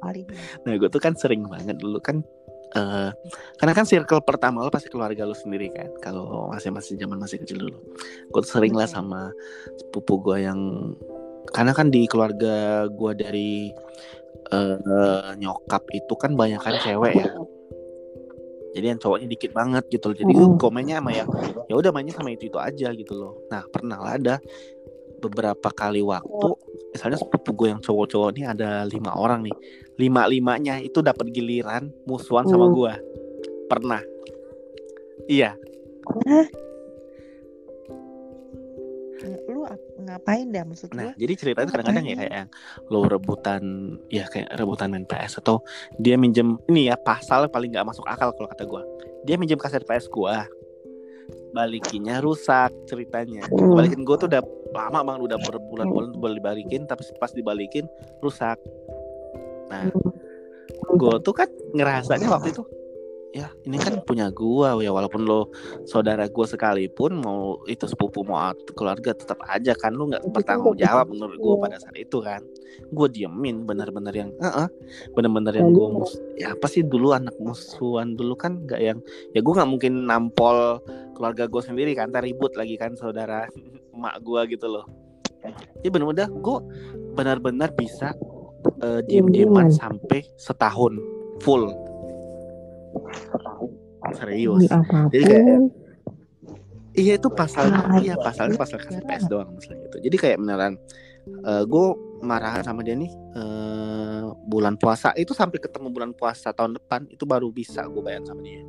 nah gue tuh kan sering banget. Dulu kan uh, karena kan circle pertama lo pasti keluarga lo sendiri kan kalau masih masih zaman masih kecil dulu. Gue tuh sering lah sama sepupu gue yang karena kan di keluarga gue dari uh, nyokap itu kan banyak kan cewek ya. Jadi yang cowoknya dikit banget gitu loh. Jadi uh. komennya sama yang ya udah mainnya sama itu itu aja gitu loh. Nah pernah lah ada beberapa kali waktu misalnya sepupu gue yang cowok-cowok ini ada lima orang nih. Lima limanya itu dapat giliran musuhan sama gue pernah. Iya. Ngapain dah maksud nah, jadi cerita itu kadang-kadang ya kayak lo rebutan ya kayak rebutan main PS atau dia minjem ini ya pasal paling nggak masuk akal kalau kata gue dia minjem kaset PS gue balikinnya rusak ceritanya hmm. balikin gue tuh udah lama bang udah berbulan-bulan tuh boleh dibalikin tapi pas dibalikin rusak nah hmm. gue tuh kan ngerasanya waktu itu ya ini kan punya gua ya walaupun lo saudara gua sekalipun mau itu sepupu mau keluarga tetap aja kan lo nggak bertanggung jawab menurut gua pada saat itu kan. Gua diemin bener-bener yang uh -uh, bener-bener yang gua mus ya apa sih dulu anak musuhan dulu kan nggak yang ya gua nggak mungkin nampol keluarga gua sendiri kan ntar ribut lagi kan saudara emak gua gitu loh. Jadi bener-bener gua benar-benar bisa uh, diem-dieman sampai setahun full serius. Jadi kayak iya itu pasal iya pasalnya pasal KPS doang misalnya itu jadi kayak beneran uh, eh, gue marah sama dia nih uh, bulan puasa. Itu sampai ketemu bulan puasa tahun depan itu baru bisa gue bayar sama dia.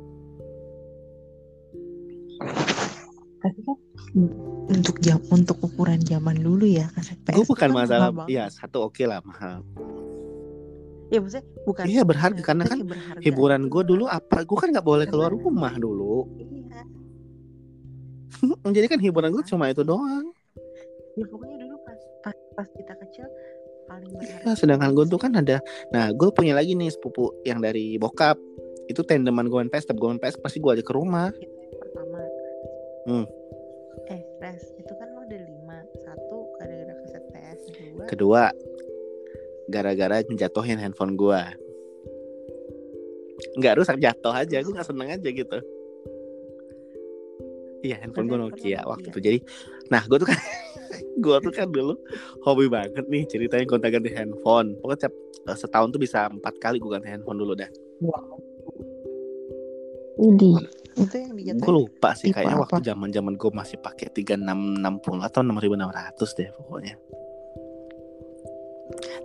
Untuk jam untuk ukuran zaman dulu ya kaset PS gue bukan masalah iya satu oke okay lah mahal ya maksudnya bukan iya berharga ya, karena kan berharga. hiburan gue dulu apa? Gue kan nggak boleh keluar rumah dulu. Iya. jadi kan hiburan gue cuma itu doang. Ya pokoknya dulu pas pas, pas kita kecil paling berharga ya, sedangkan gue tuh kan ada nah gue punya lagi nih sepupu yang dari bokap. Itu tandeman gue main PS tapi gue main PS pasti gue aja ke rumah. Pertama. Hmm. eh res itu kan lo ada lima. Satu gara-gara kaset PS kedua kedua gara-gara menjatuhin handphone gue nggak rusak jatuh aja gue nggak seneng aja gitu. Iya handphone gue Nokia waktu itu. Jadi nah gue tuh kan gue tuh kan dulu hobi banget nih ceritanya gonta ganti handphone. Pokoknya tiap uh, setahun tuh bisa empat kali gue ganti handphone dulu dah. Ini. Itu yang dijatuhin. Gue lupa sih kayaknya apa? waktu zaman zaman gue masih pakai tiga enam enam puluh atau enam ribu enam ratus deh pokoknya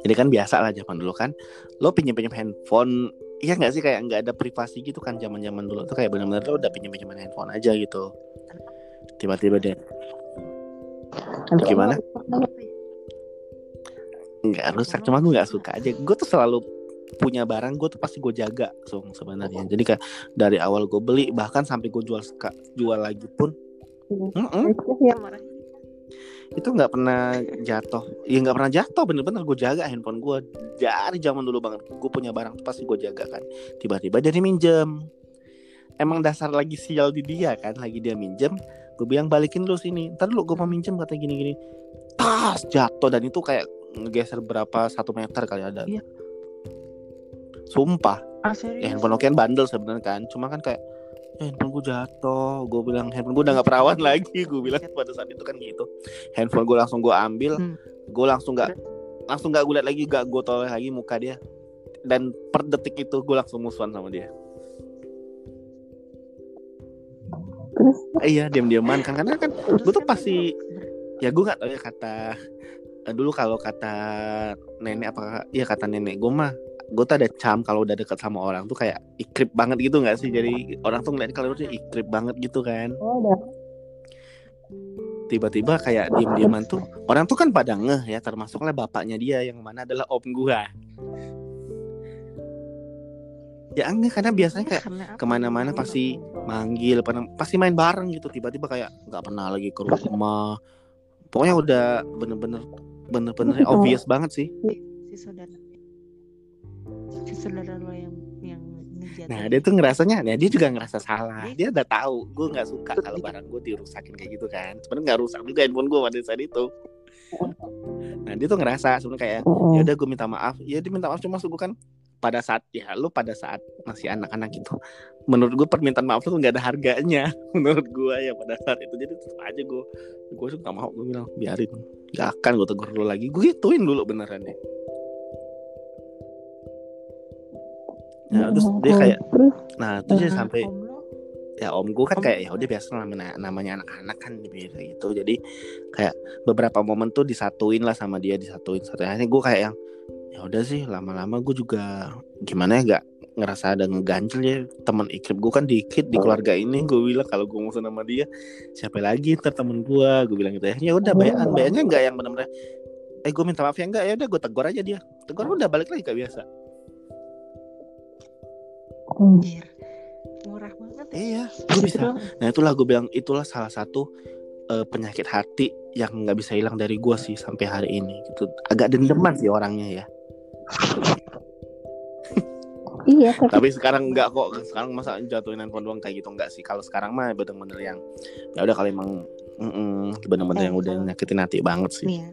jadi kan biasa lah zaman dulu kan lo pinjam pinjam handphone Iya nggak sih? Kayak nggak ada privasi gitu kan zaman zaman dulu tuh kayak benar-benar lo udah pinjam pinjam handphone aja gitu. Tiba-tiba deh gimana? nggak rusak. Cuma gue nggak suka aja. Gue tuh selalu punya barang gue tuh pasti gue jaga so sebenarnya. Jadi kayak dari awal gue beli bahkan sampai gue jual jual lagi pun. Mm -mm. Itu nggak pernah jatuh. Ya nggak pernah jatuh bener-bener gue jaga handphone gue dari zaman dulu banget. Gue punya barang tuh pasti gue jaga kan. Tiba-tiba dia minjem emang dasar lagi sial di dia kan lagi dia minjem gue bilang balikin dulu sini. Ntar lu gue mau minjem kata gini-gini. Tas jatuh. Dan itu kayak ngegeser berapa satu meter kali ada. Iya. sumpah. Ah, ya, handphone Nokia bandel sebenarnya kan. Cuma kan kayak handphone gue jatuh gue bilang handphone gue udah gak perawan lagi. Gue bilang pada saat itu kan gitu. Handphone gue langsung gue ambil hmm. gue langsung gak langsung gak gue liat lagi gak gue toleh lagi muka dia. Dan per detik itu gue langsung musuhan sama dia. Iya diam-diaman. Kan karena kan gue tuh pasti ya gue gak tau ya kata dulu kalau kata nenek apa ya kata nenek gue mah gue tuh ada cam kalau udah deket sama orang tuh kayak ikrip banget gitu nggak sih? Jadi orang tuh ngeliat kalau udah ikrip banget gitu kan. Oh, tiba-tiba kayak diem-dieman tuh orang tuh kan pada ngeh ya termasuklah bapaknya dia yang mana adalah om gua. Ya enggak karena biasanya kayak ke mana-mana pasti manggil pasti main bareng gitu. Tiba-tiba kayak nggak pernah lagi ke rumah. Pokoknya udah bener-bener bener-bener obvious banget sih. Si saudara. si saudara lo yang yang nah dia tuh ngerasanya nah dia juga ngerasa salah. Dia udah tahu gue nggak suka kalau barang gue dirusakin kayak gitu kan. Sebenarnya nggak rusak juga handphone gue pada saat itu. Nah dia tuh ngerasa sebenarnya kayak ya udah gue minta maaf. Ya dia minta maaf cuma gue kan pada saat ya lu pada saat masih anak-anak itu menurut gue permintaan maaf tuh nggak ada harganya menurut gue ya pada saat itu. Jadi tetap aja gue gue gak mau gue bilang biarin gak akan gue tegur lu lagi. Gue gituin dulu beneran deh ya terus dia kayak nah terus dia sampai ya om gue kan kayak ya udah biasa namanya namanya anak-anak kan gitu. Jadi kayak beberapa momen tuh disatuin lah sama dia disatuin satu. Akhirnya gue kayak yang ya udah sih lama-lama gue juga gimana ya gak ngerasa ada ngeganjel ya. Teman ikrip gue kan dikit di keluarga ini gue bilang kalau gue mau sama dia siapa lagi ntar temen gue gue bilang gitu ya. Ya udah bayan bayannya nggak yang benar-benar eh gue minta maaf ya enggak ya udah gue tegur aja dia. Tegur udah balik lagi kayak biasa Anjir. Murah banget ya. Iya, gue bisa. Nah, itulah gue bilang itulah salah satu uh, penyakit hati yang nggak bisa hilang dari gue sih sampai hari ini gitu. Agak dendeman sih orangnya ya. iya tapi... tapi sekarang enggak kok sekarang masa jatuhin handphone doang kayak gitu enggak sih kalau sekarang mah bener-bener yang ya udah kalau emang bener-bener eh, yang udah nyakitin hati banget sih iya,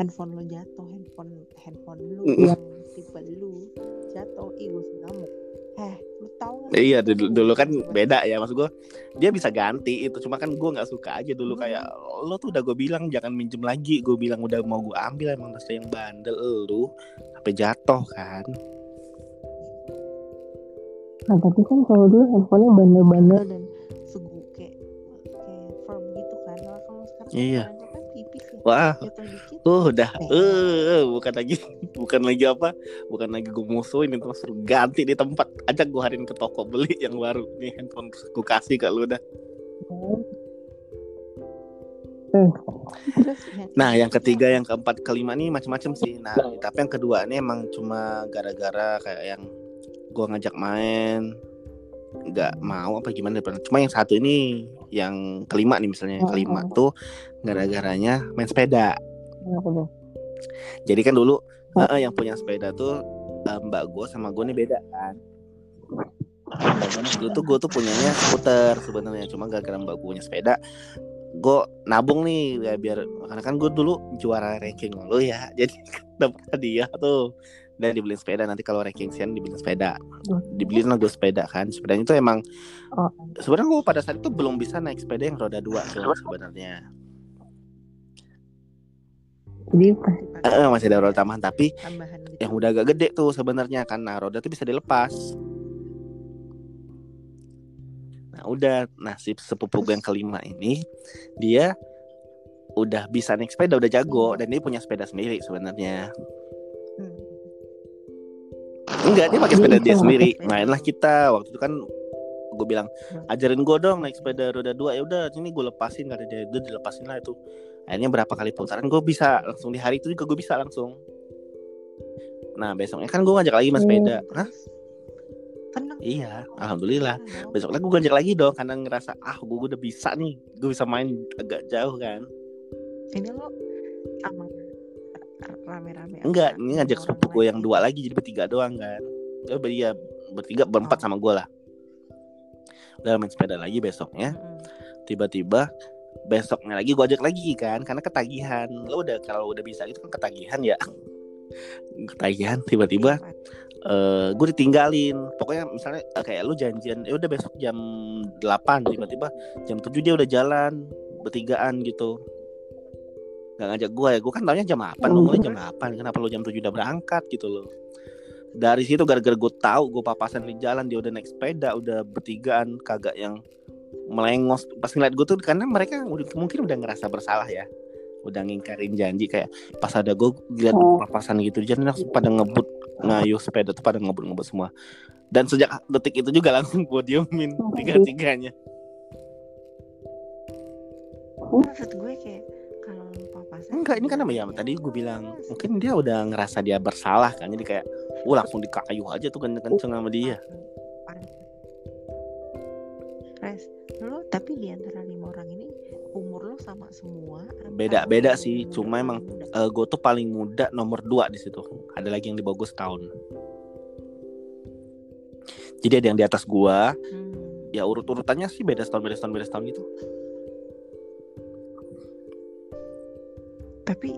handphone lo jatuh handphone handphone lu mm. yang tipe lu jatuh ih gue ngamuk. Eh lu tahu gak iya dulu, dulu kan beda ya maksud gue dia bisa ganti itu cuma kan gue nggak suka aja dulu hmm. kayak lo tuh udah gue bilang jangan minjem lagi. Gue bilang udah mau gue ambil emang tas yang bandel lu sampai jatuh kan. Nah tapi kan kalau dulu handphonenya bandel-bandel. Dan segu kayak kayak firm gitu kan. Nah, kalau sekarang iya. kan wah uh, udah eh uh, bukan lagi bukan lagi apa bukan lagi gue musuhin itu suruh ganti di tempat. Ajak gue hariin ke toko beli yang baru. Nih handphone gue kasih ke lu dah. Nah, yang ketiga, yang keempat, kelima nih macam-macam sih. Nah, tapi yang kedua ini emang cuma gara-gara kayak yang gue ngajak main, nggak mau apa gimana? Cuma yang satu ini, yang kelima nih misalnya, yang kelima tuh gara-garanya main sepeda. Jadi kan dulu uh, yang punya sepeda tuh uh, mbak gue sama gue nih beda kan. Dulu tuh gue tuh punyanya skuter sebenarnya. Cuma gak gara mbak gue punya sepeda gue nabung nih ya biar karena kan gue dulu juara ranking lo ya. Jadi dapat hadiah tuh dan dibeli sepeda nanti kalau ranking sian dibeli sepeda dibeliin lah gue sepeda kan sepedanya itu emang oh. sebenarnya gue pada saat itu belum bisa naik sepeda yang roda dua sebenarnya jadi uh, masih ada roda tambahan tapi tambahan gitu. yang udah agak gede tuh sebenarnya karena roda tuh bisa dilepas nah udah nah si sepupu gue yang kelima ini dia udah bisa naik sepeda udah jago dan dia punya sepeda sendiri sebenarnya. Enggak dia pakai sepeda dia sendiri. Mainlah kita. Waktu itu kan gue bilang hmm. ajarin gue dong naik sepeda roda dua. Ya udah sini gue lepasin kata dia. Udah dilepasin lah itu. Akhirnya berapa kali putaran gue bisa langsung di hari itu juga gue bisa langsung. Nah besoknya kan gue ngajak lagi mas sepeda. Hah? tenang. Iya alhamdulillah. Besok lagi gue ngajak lagi dong karena ngerasa ah gue udah bisa nih. Gue bisa main agak jauh kan. Ini lo aman rame-rame enggak ini ngajak sepupu gue yang dua lagi jadi bertiga doang kan. Ya dia bertiga berempat oh. sama gue lah. Udah main sepeda lagi besoknya. Tiba-tiba besoknya lagi gue ajak lagi kan karena ketagihan. Lo udah kalau udah bisa itu kan ketagihan ya. Ketagihan tiba-tiba uh, gue ditinggalin. Pokoknya misalnya uh, kayak lu janjian ya udah besok jam 8 tiba-tiba jam 7 dia udah jalan bertigaan gitu nggak ngajak gue ya. Gue kan taunya jam 8 ngomongnya jam 8 kenapa lu jam 7 udah berangkat gitu loh. Dari situ gara-gara gue tahu gue papasan di jalan dia udah naik sepeda udah bertigaan kagak yang melengos. Pas ngeliat gue tuh karena mereka mungkin udah ngerasa bersalah ya. Udah ngingkarin janji kayak pas ada gue lihat oh. papasan gitu jadi langsung pada ngebut ngayuh sepeda tuh pada ngebut ngebut semua. Dan sejak detik itu juga langsung gue diemin oh, tiga tiganya maksud gue kayak enggak ini kan apa ya tadi gue bilang mungkin dia udah ngerasa dia bersalah kan jadi kayak gue langsung dikayuh aja tuh kenceng kenceng sama dia. Res, lo tapi di antara lima orang ini umur lo sama semua beda beda sih. cuma emang uh, eh, gue tuh paling muda nomor dua di situ. Ada lagi yang di bawah gue setahun. Jadi ada yang di atas gue hmm. ya urut urutannya sih beda setahun beda setahun beda setahun gitu tapi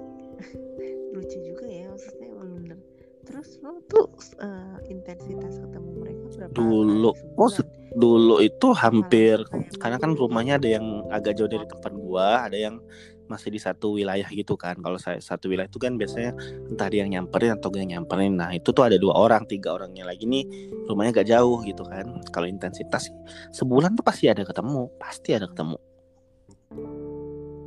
lucu juga ya maksudnya bener. Terus lo tuh uh, intensitas ketemu mereka berapa dulu oh dulu itu hampir karena kan rumahnya ada yang agak jauh dari tempat gua ada yang masih di satu wilayah gitu kan. Kalau saya satu wilayah itu kan biasanya entah dia yang nyamperin atau yang nyamperin. Nah itu tuh ada dua orang tiga orangnya lagi nih rumahnya agak jauh gitu kan. Kalau intensitas sebulan tuh pasti ada ketemu pasti ada ketemu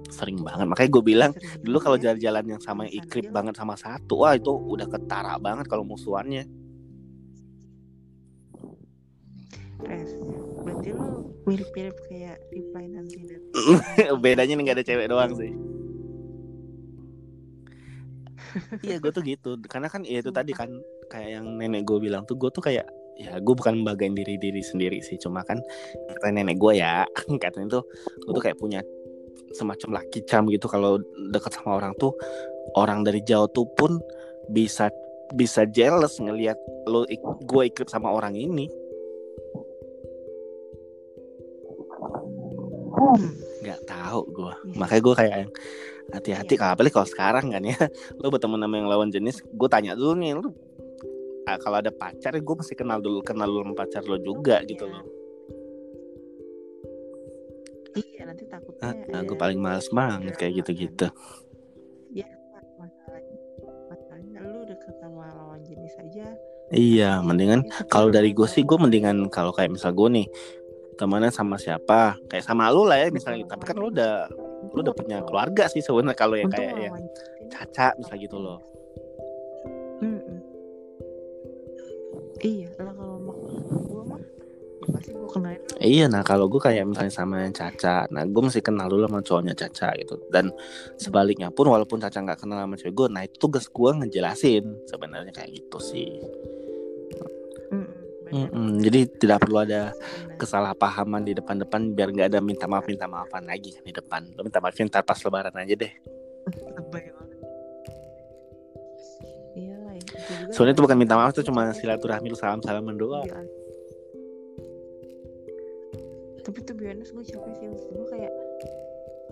sering banget. Makanya gue bilang dulu kalau jalan-jalan yang sama yang ikrip banget sama satu wah itu udah ketara banget kalau musuhannya. Res, berarti lu mirip-mirip kayak reply nanti bedanya nih nggak ada cewek doang sih. Iya gue tuh gitu. Karena kan ya itu tadi kan kayak yang nenek gue bilang tuh gue tuh kayak ya gue bukan membagain diri diri sendiri sih. Cuma kan kata nenek gue ya katanya tuh gue tuh kayak punya semacam laki cam gitu kalau deket sama orang tuh orang dari jauh tuh pun bisa bisa jealous ngelihat lo gue ikut sama orang ini. Nggak tahu gue iya. makanya gue kayak yang hati-hati yeah. kalau apalagi kalau sekarang kan ya. Lo bertemu sama yang lawan jenis gue tanya dulu nih lo ah, kalau ada pacar gue mesti kenal dulu kenal dulu sama pacar lo juga gitu loh iya nanti takutnya ah, gue paling males banget kayak gitu-gitu. Ya masalahnya masalahnya lu deket sama lawan jenis aja. Iya, mendingan kalau dari gue sih gue mendingan kalau kayak misal gue nih temenan sama siapa? Kayak sama lu lah ya misalnya tapi kan lu udah lu udah punya keluarga sih sebenarnya kalau ya kayak ya caca misalnya gitu loh. iya lah pasti gue kenalin iya nah kalau gue kayak misalnya sama yang caca nah gue mesti kenal dulu sama cowoknya caca gitu. Dan sebaliknya pun walaupun caca nggak kenal sama cewek gue nah itu tugas gue ngejelasin. Sebenarnya kayak gitu sih. Mm -mm, jadi tidak perlu ada kesalahpahaman di depan-depan biar nggak ada minta maaf minta maafan lagi di depan. Lo minta maafin ntar pas lebaran aja deh. Iya Soalnya itu bukan minta maaf itu cuma silaturahmi salam salaman doang. Tapi tuh biasanya gue capek sih maksud gue kayak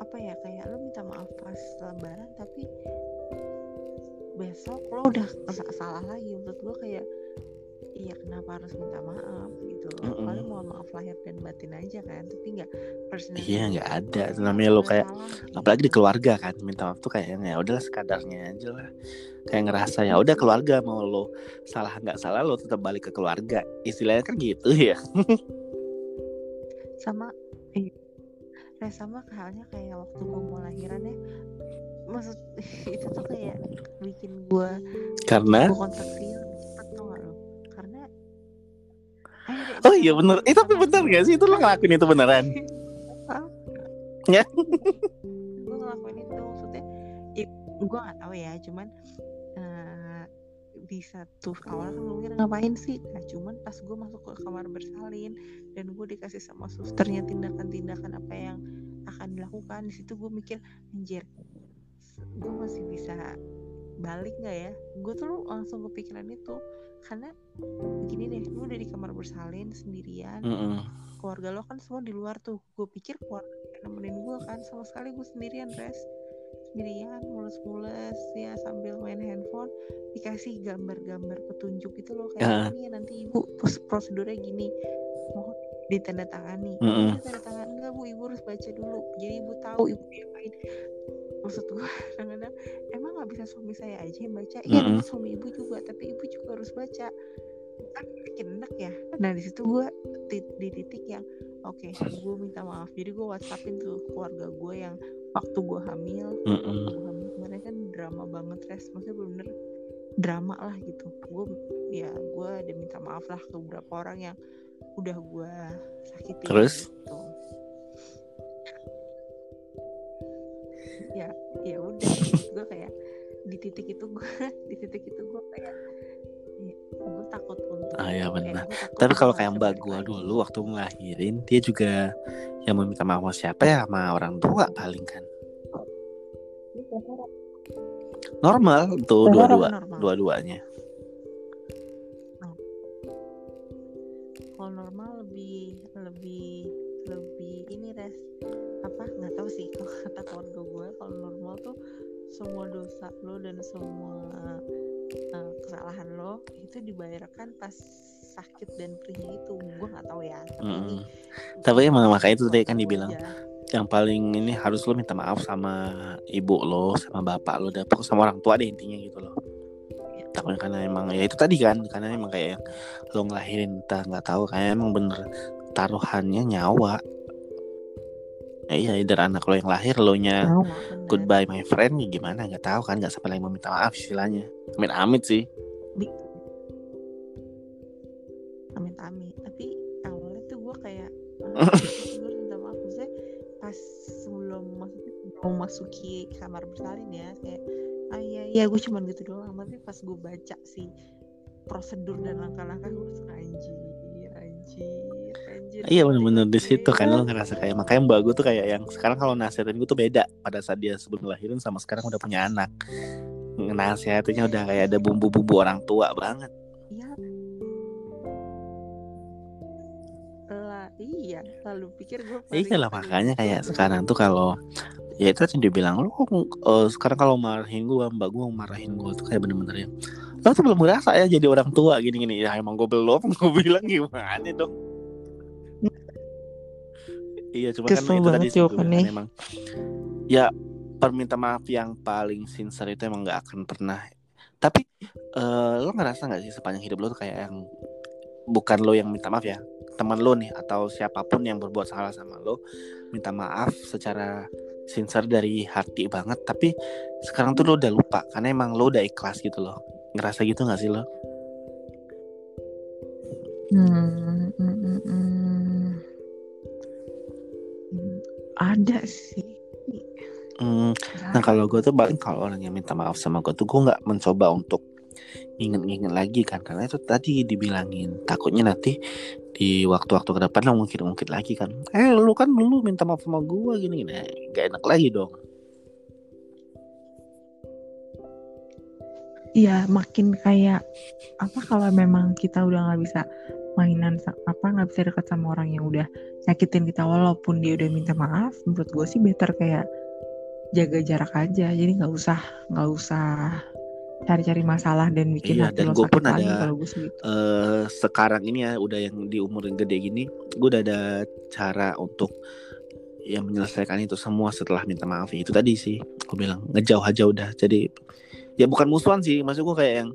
apa ya kayak lo minta maaf pas lebaran tapi besok lo udah salah lagi. Menurut gue kayak iya kenapa harus minta maaf gitu mm -mm. paling mohon maaf lahir dan batin aja kan tapi nggak iya nggak ada. Namanya lo kayak salah, apalagi di keluarga kan minta maaf tuh kayaknya ya udahlah sekadarnya aja lah. Kayak ngerasa ya udah keluarga mau lo salah nggak salah lo tetap balik ke keluarga. Istilahnya kan gitu ya sama iya sama halnya kayak waktu gue mau lahiran ya. Maksud itu tuh kayak bikin gue karena? gue kontak dia oh iya bener. Eh tapi bener gak sih? Itu lo ngelakuin itu beneran? Ya gue ngelakuin itu maksudnya ya, gue gak tahu ya cuman di satu awal kan gue mikir ngapain sih? Nah cuman pas gue masuk ke kamar bersalin dan gue dikasih sama susternya tindakan-tindakan apa yang akan dilakukan di situ gue mikir anjir gue masih bisa balik nggak ya? Gue tuh langsung kepikiran itu karena begini deh lu udah di kamar bersalin sendirian mm -mm. keluarga lo kan semua di luar tuh. Gue pikir keluarga nemenin gue kan sama sekali gue sendirian res sendirian mules-mules ya sambil main handphone dikasih gambar-gambar petunjuk gitu loh kayak uh. ini ya nanti ibu prosedurnya gini. Mau ditandatangani. Mm -hmm. tanda tangan enggak bu? Ibu harus baca dulu. Jadi ibu tahu ibu diapain maksud gue kadang-kadang emang nggak bisa suami saya aja yang baca. Iya mm -hmm. suami ibu juga tapi ibu juga harus baca. Kan bikin enak ya. Nah di situ gue di, di titik yang oke okay, gue minta maaf. Jadi gue whatsappin tuh keluarga gue yang waktu gue hamil mm -mm. gue hamil kemarin kan drama banget res maksudnya bener-bener drama lah gitu gue ya gue ada minta maaf lah ke beberapa orang yang udah gue sakitin terus gitu. ya ya udah gue kayak di titik itu gue di titik itu gue kayak ya, gue untuk ah ya benar. tapi kalau kayak mbak gue dulu waktu ngelahirin dia juga yang meminta maaf sama siapa ya? Sama orang tua paling kan. Normal tuh dua-dua dua-duanya. Kalau normal lebih lebih lebih ini res. Apa? Nggak tahu sih kalau kata keluarga gue kalau normal tuh semua dosa lo dan semua uh, kesalahan lo itu dibayarkan pas sakit dan perihnya itu gue nggak tahu ya tapi mm. ini tapi emang makanya itu tadi kan dibilang aja. yang paling ini harus lo minta maaf sama ibu lo sama bapak lo dan sama orang tua deh intinya gitu loh ya. takutnya karena emang ya itu tadi kan karena emang kayak lo ngelahirin kita nggak tahu kayak emang bener taruhannya nyawa ya iya dari anak lo yang lahir lo nya oh, goodbye my friend ya gimana? Nggak tahu kan nggak sampai lagi mau minta maaf istilahnya. Amit amit sih. Gue minta maaf. Maksudnya pas sebelum maksudnya mau masuki kamar bersalin ya kayak ah iya iya gue cuma gitu doang. Tapi pas gue baca sih prosedur dan langkah-langkah gue langsung anjir anjir anjir iya bener-bener di situ kan lo ngerasa kayak makanya mbak gue tuh kayak yang sekarang kalau nasihatin gue tuh beda. Pada saat dia sebelum lahirin sama sekarang udah punya anak. Nasihatnya udah kayak ada bumbu-bumbu orang tua banget. Iya. Lalu pikir gue iya lah makanya kayak sekarang tuh kalau ya itu kan dia bilang lo uh, sekarang kalau marahin gue mbak gue marahin gue tuh kayak bener-bener ya lo tuh belum ngerasa ya jadi orang tua gini-gini. Ya emang gue belum gue bilang gimana dong iya cuma kan itu tadi sih kan emang ya perminta maaf yang paling sincere itu emang gak akan pernah tapi uh, lo ngerasa nggak sih sepanjang hidup lo tuh kayak yang bukan lo yang minta maaf ya teman lo nih atau siapa pun yang berbuat salah sama lo minta maaf secara sincere dari hati banget tapi sekarang tuh lo udah lupa karena emang lo udah ikhlas gitu loh ngerasa gitu gak sih lo? Hmm, hmm, hmm, hmm. Ada sih. Hmm, nah kalau gue tuh paling kalau orang yang minta maaf sama gue tuh gue nggak mencoba untuk inget-inget lagi kan karena itu tadi dibilangin takutnya nanti di waktu-waktu ke depan lo mungkin-mungkin lagi kan eh lu kan lu minta maaf sama gue gini gini gak enak lagi dong. Iya makin kayak apa kalau memang kita udah nggak bisa mainan apa nggak bisa dekat sama orang yang udah nyakitin kita walaupun dia udah minta maaf menurut gue sih better kayak jaga jarak aja. Jadi nggak usah nggak usah cari-cari masalah dan bikin iya, hati dan gue pun ada kalau gue gitu. uh, sekarang ini ya udah yang di umur yang gede gini gue udah ada cara untuk ya menyelesaikan itu semua setelah minta maaf. Itu tadi sih gue bilang ngejauh aja udah. Jadi ya bukan musuhan sih maksud gue kayak yang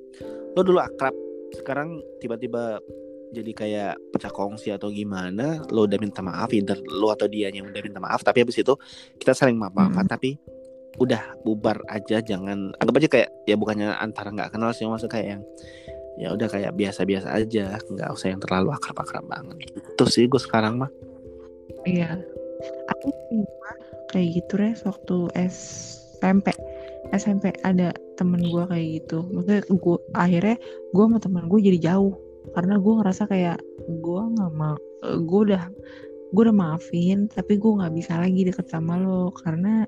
lo dulu akrab sekarang tiba-tiba jadi kayak pecah kongsi atau gimana lo udah minta maaf either lo atau dia yang udah minta maaf tapi habis itu kita saling maaf maafan hmm. tapi udah bubar aja jangan anggap aja kayak ya bukannya antara nggak kenal sih maksud kayak yang ya udah kayak biasa-biasa aja nggak usah yang terlalu akrab-akrab banget. Itu sih gue sekarang mah. Iya. Aku kayak gitu res waktu SMP SMP ada temen gue kayak gitu. Maksudnya gue akhirnya gue sama temen gue jadi jauh karena gue ngerasa kayak gue nggak mau gue udah gue udah maafin tapi gue nggak bisa lagi deket sama lo. Karena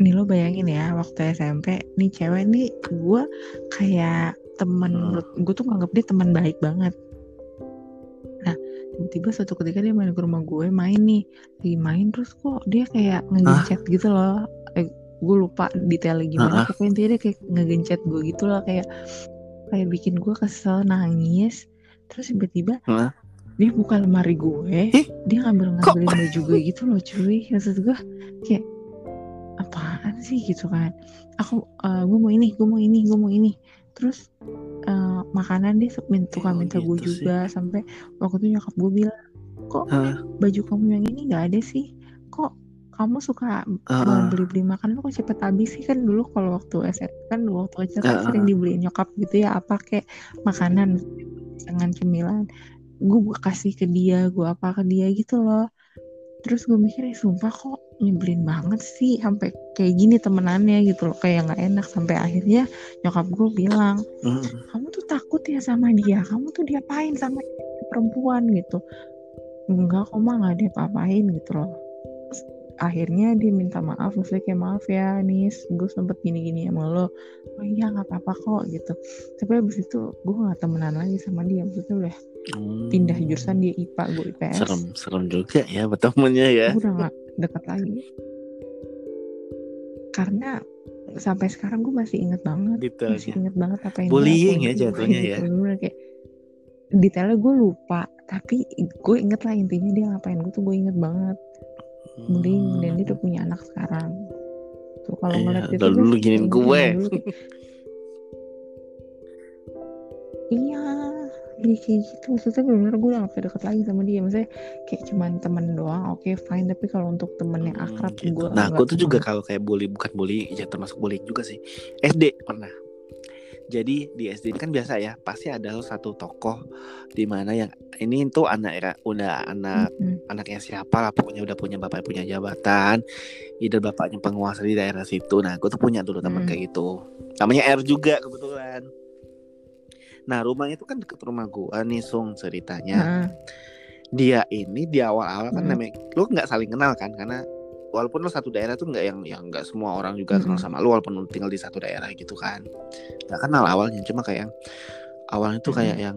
nih lo bayangin ya waktu SMP nih cewek nih gue kayak temen gue tuh nganggap dia teman baik banget. Nah tiba-tiba suatu ketika dia main ke rumah gue main nih lagi main terus kok dia kayak ngegencet gitu loh. Eh, gue lupa detailnya gimana uh-huh. pokoknya dia kayak ngegencet gue gitu loh kayak kayak bikin gue kesel nangis. Terus tiba-tiba dia buka lemari gue eh? dia ngambil ngambilin baju gue gitu loh cuy. Maksud gue kayak apaan sih? Gitu kan. Aku uh, gue mau ini gue mau ini gue mau ini. Terus uh, makanan dia minta oh, minta gitu gue juga sih. sampai waktu itu nyokap gue bilang kok uh. baju kamu yang ini nggak ada sih kamu suka uh. beli-beli makan lu kok cepet habis sih? Kan dulu kalau waktu SMP kan waktu kecil kan uh. sering dibeliin nyokap gitu ya apa kayak makanan dengan cemilan. Gue kasih ke dia gue apa ke dia gitu loh. Terus gue mikir ya sumpah kok nyebelin banget sih sampai kayak gini temenannya gitu loh. Kayak nggak enak. Sampai akhirnya nyokap gue bilang kamu tuh takut ya sama dia? Kamu tuh diapain sama perempuan? Gitu. Enggak kok mah nggak diapa-apain gitu loh akhirnya dia minta maaf maksudnya kayak maaf ya Nis gue sempet gini-gini sama lo. Oh iya nggak apa-apa kok gitu. Tapi abis itu gue nggak temenan lagi sama dia maksudnya udah hmm. pindah jurusan dia IPA gue IPS serem serem juga ya bertemunya ya. Gue udah nggak dekat lagi. Karena sampai sekarang gue masih inget banget Detailnya. masih inget banget apa yang bullying ya jatuhnya ya. Gitu. kayak detailnya gue lupa tapi gue inget lah intinya dia ngapain. Gue tuh gue inget banget bullying hmm. dan dia tuh punya anak sekarang. Tuh kalau eh, ngeliat itu dulu giniin gue. iya. Jadi kayak gitu. Maksudnya benar gue udah gak deket lagi sama dia. Maksudnya kayak cuman temen doang. Oke okay, fine. Tapi kalau untuk temen yang hmm, akrab hmm, gitu. gue nah aku tuh juga kalau kayak bully bukan bully ya termasuk bullying juga sih. SD pernah jadi di SD kan biasa ya pasti ada satu tokoh di mana yang ini tuh anak era udah anak mm-hmm. anaknya siapa lah pokoknya udah punya bapak punya jabatan ide bapaknya penguasa di daerah situ nah gue tuh punya dulu teman mm-hmm. kayak gitu namanya R juga kebetulan nah rumahnya itu kan deket rumah gue nih Sung ceritanya mm-hmm. dia ini di awal-awal kan namanya lu nggak saling kenal kan karena walaupun lo satu daerah tuh nggak yang yang nggak semua orang juga kenal sama lo walaupun lo tinggal di satu daerah gitu kan. Nggak kenal awalnya cuma kayak yang awalnya tuh kayak yang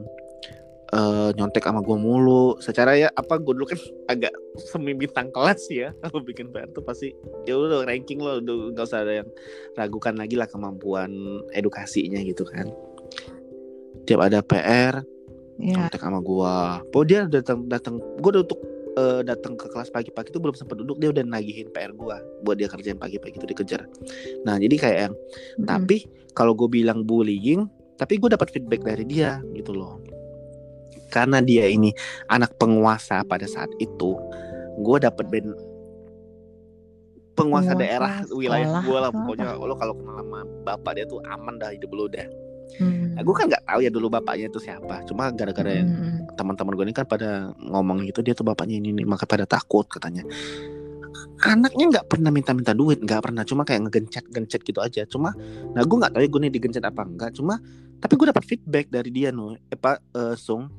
uh, nyontek sama gue mulu. Secara ya apa gue dulu kan agak semi bintang kelas ya. Kalau bikin PR tuh pasti ya udah ranking lo udah nggak usah ada yang ragukan lagi lah kemampuan edukasinya gitu kan. Tiap ada PR yeah. nyontek sama gue oh dia datang datang gue udah untuk uh, datang ke kelas pagi-pagi itu belum sempat duduk dia udah nagihin PR gua buat dia kerjain pagi-pagi itu dikejar. Nah jadi kayak yang hmm. tapi kalau gue bilang bullying tapi gue dapat feedback dari dia gitu loh. Karena dia ini anak penguasa pada saat itu gue dapat ben penguasa, penguasa daerah wilayah gue lah pokoknya. Lo kalau kenal sama bapak dia tuh aman dah hidup lo udah Hmm. Nah, gue kan nggak tahu ya dulu bapaknya itu siapa. Cuma gara-gara hmm. yang teman-teman gue ini kan pada ngomong gitu dia tuh bapaknya ini, ini maka pada takut katanya. Anaknya nggak pernah minta-minta duit, nggak pernah. Cuma kayak ngegencet-gencet gitu aja. Cuma, nah gue nggak tahu ya gue nih digencet apa enggak. Cuma, tapi gue dapat feedback dari dia no, eh pak uh, Sung.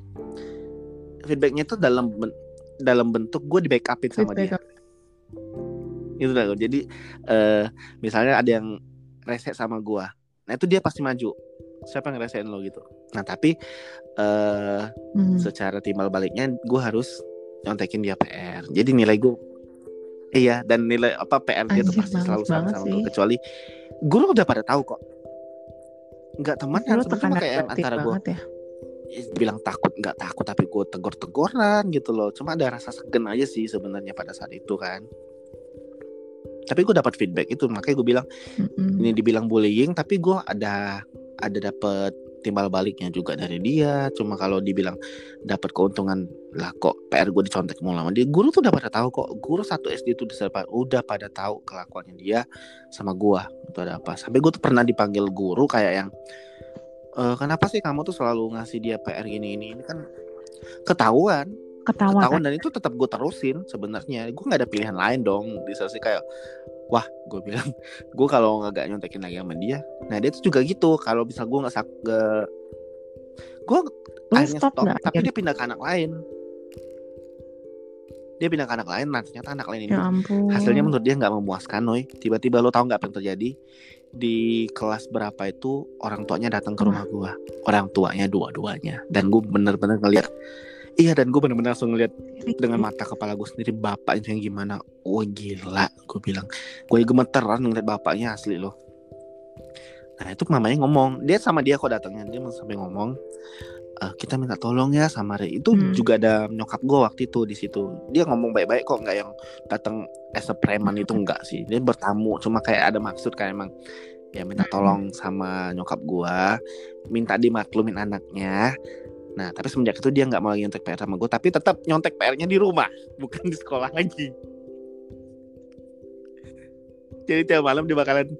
Feedbacknya tuh dalam ben dalam bentuk gue di backupin sama dia. Itu lah. Jadi uh, misalnya ada yang reset sama gue, nah itu dia pasti maju siapa yang ngerasain lo gitu. Nah tapi uh, hmm. secara timbal baliknya gue harus nyontekin dia PR jadi nilai gue iya dan nilai apa PR dia tuh pasti selalu sama sama gue kecuali guru udah pada tahu kok. Nggak teman kan cuma kayak antara gue ya? bilang takut nggak takut tapi gue tegur-teguran gitu loh. Cuma ada rasa segen aja sih sebenarnya pada saat itu kan tapi gue dapat feedback itu makanya gue bilang mm-hmm. ini dibilang bullying tapi gue ada ada dapat timbal baliknya juga dari dia. Cuma kalau dibilang dapat keuntungan lah kok PR gue dicontek mulu lama dia. Guru tuh udah pada tahu kok. Guru satu SD itu udah pada tahu kelakuannya dia sama gue itu ada apa. Sampai gue tuh pernah dipanggil guru kayak yang e, kenapa sih kamu tuh selalu ngasih dia PR gini ini ini kan ketahuan ketahuan, ketahuan dan itu tetap gue terusin sebenarnya. Gue nggak ada pilihan lain dong. Di sesi kayak wah gue bilang gue kalau nggak nyontekin lagi sama dia nah dia tuh juga gitu. Kalau bisa gue nggak sak gue akhirnya stop, stop. tapi dia pindah ke anak lain. Dia pindah ke anak lain nah ternyata anak lain ini ya hasilnya menurut dia nggak memuaskan noy. Tiba-tiba lo tau nggak apa yang terjadi? Di kelas berapa itu orang tuanya datang ke rumah gue orang tuanya dua-duanya. Dan gue bener-bener ngeliat Iya dan gue bener-bener langsung ngeliat dengan mata kepala gue sendiri bapaknya yang gimana. Wah gila, gue bilang. Gue gemeteran ngeliat bapaknya asli loh. Nah itu mamanya ngomong, dia sama dia kok datangnya dia sampai ngomong, e, kita minta tolong ya sama Ray. Itu hmm. juga ada nyokap gue waktu itu di situ. Dia ngomong baik-baik kok, nggak yang datang as a preman itu enggak sih. Dia bertamu, cuma kayak ada maksud kayak emang ya minta hmm. tolong sama nyokap gue, minta dimaklumin anaknya Nah, tapi semenjak itu dia nggak mau lagi nyontek PR sama gue, tapi tetap nyontek PR-nya di rumah, bukan di sekolah lagi. Jadi tiap malam dia bakalan